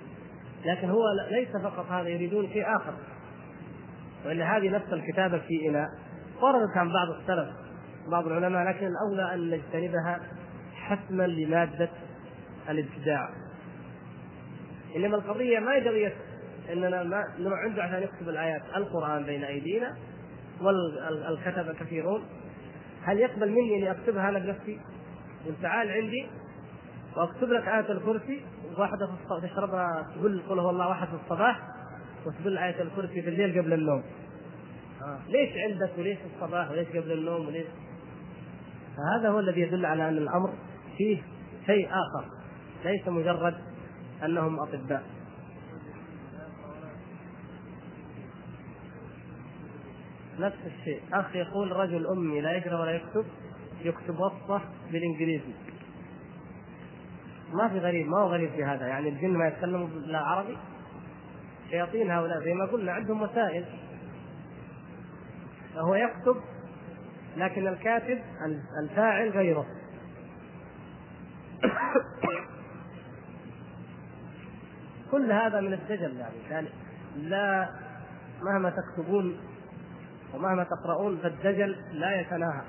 A: لكن هو ليس فقط هذا يريدون شيء آخر وإلا هذه نفس الكتابة في إناء وردت عن بعض السلف بعض العلماء لكن الأولى أن نجتنبها حسما لمادة الابتداع إنما القضية ما هي قضيه إننا ما نروح عنده عشان يكتب الآيات القرآن بين أيدينا والكتبه كثيرون هل يقبل مني إني اكتبها أنا بنفسي؟ قل تعال عندي وأكتب لك آية الكرسي واحدة في تشربها تقول قل هو الله واحد في الصباح وتقول آية الكرسي في الليل قبل النوم. آه. ليش عندك وليش في الصباح وليش قبل النوم وليش؟ فهذا هو الذي يدل على أن الأمر فيه شيء آخر ليس مجرد أنهم أطباء. نفس الشيء. أخ يقول رجل أمي لا يقرا ولا يكتب يكتب وصفة بالإنجليزي. ما في غريب ما هو غريب في هذا. يعني الجن ما يتكلموا بالعربي شياطين هؤلاء زي ما قلنا عندهم وسائل. فهو يكتب لكن الكاتب الفاعل غيره. [coughs] كل هذا من الدجل يعني. يعني لا مهما تكتبون ومهما تقرؤون فالدجل لا يتناهى.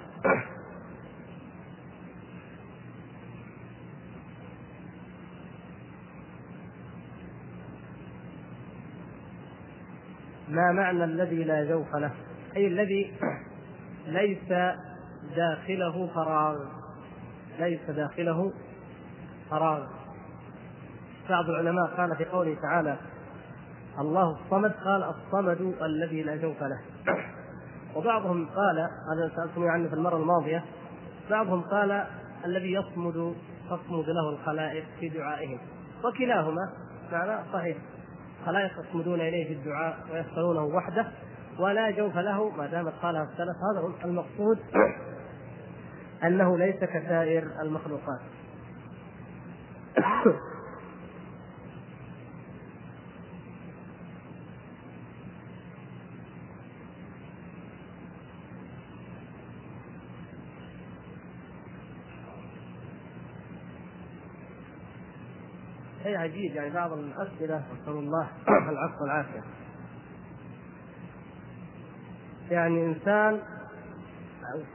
A: ما معنى الذي لا جوف له؟ أي الذي ليس داخله فراغ. ليس داخله فراغ. بعض العلماء قال في قوله تعالى الله الصمد قال الصمد الذي لا جوف له. وبعضهم قال هذا سألتم عنه في المرة الماضية بعضهم قال الذي يصمد تصمد له الخلائق في دعائهم وكلاهما معنى صحيح خلائق يصمدون إليه في الدعاء ويسألونه وحده ولا جوف له ما دامت قالها السلف. هذا المقصود أنه ليس كسائر المخلوقات. شيء عجيب يعني بعض الأسئلة نسأل الله [clears throat] العفو والعافية. يعني إنسان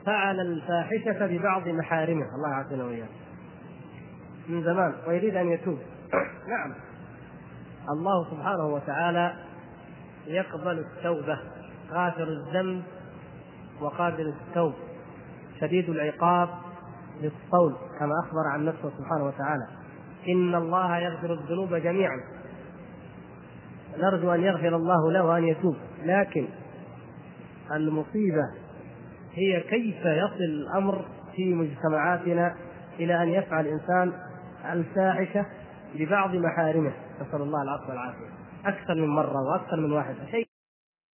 A: فعل الفاحشة ببعض محارمه الله يعافينا واياه من زمان ويريد أن يتوب. [clears throat] نعم. الله سبحانه وتعالى يقبل التوبة غافر الذنب وقابل التوب شديد العقاب للصول كما أخبر عن نفسه سبحانه وتعالى. إن الله يغفر الذنوب جميعا. نرجو أن يغفر الله له وأن يتوب. لكن المصيبة هي كيف يصل الأمر في مجتمعاتنا إلى أن يفعل الإنسان الفاحشة ببعض محارمه؟ نسأل الله العفو والعافية. أكثر من مرة وأكثر من واحد. شيء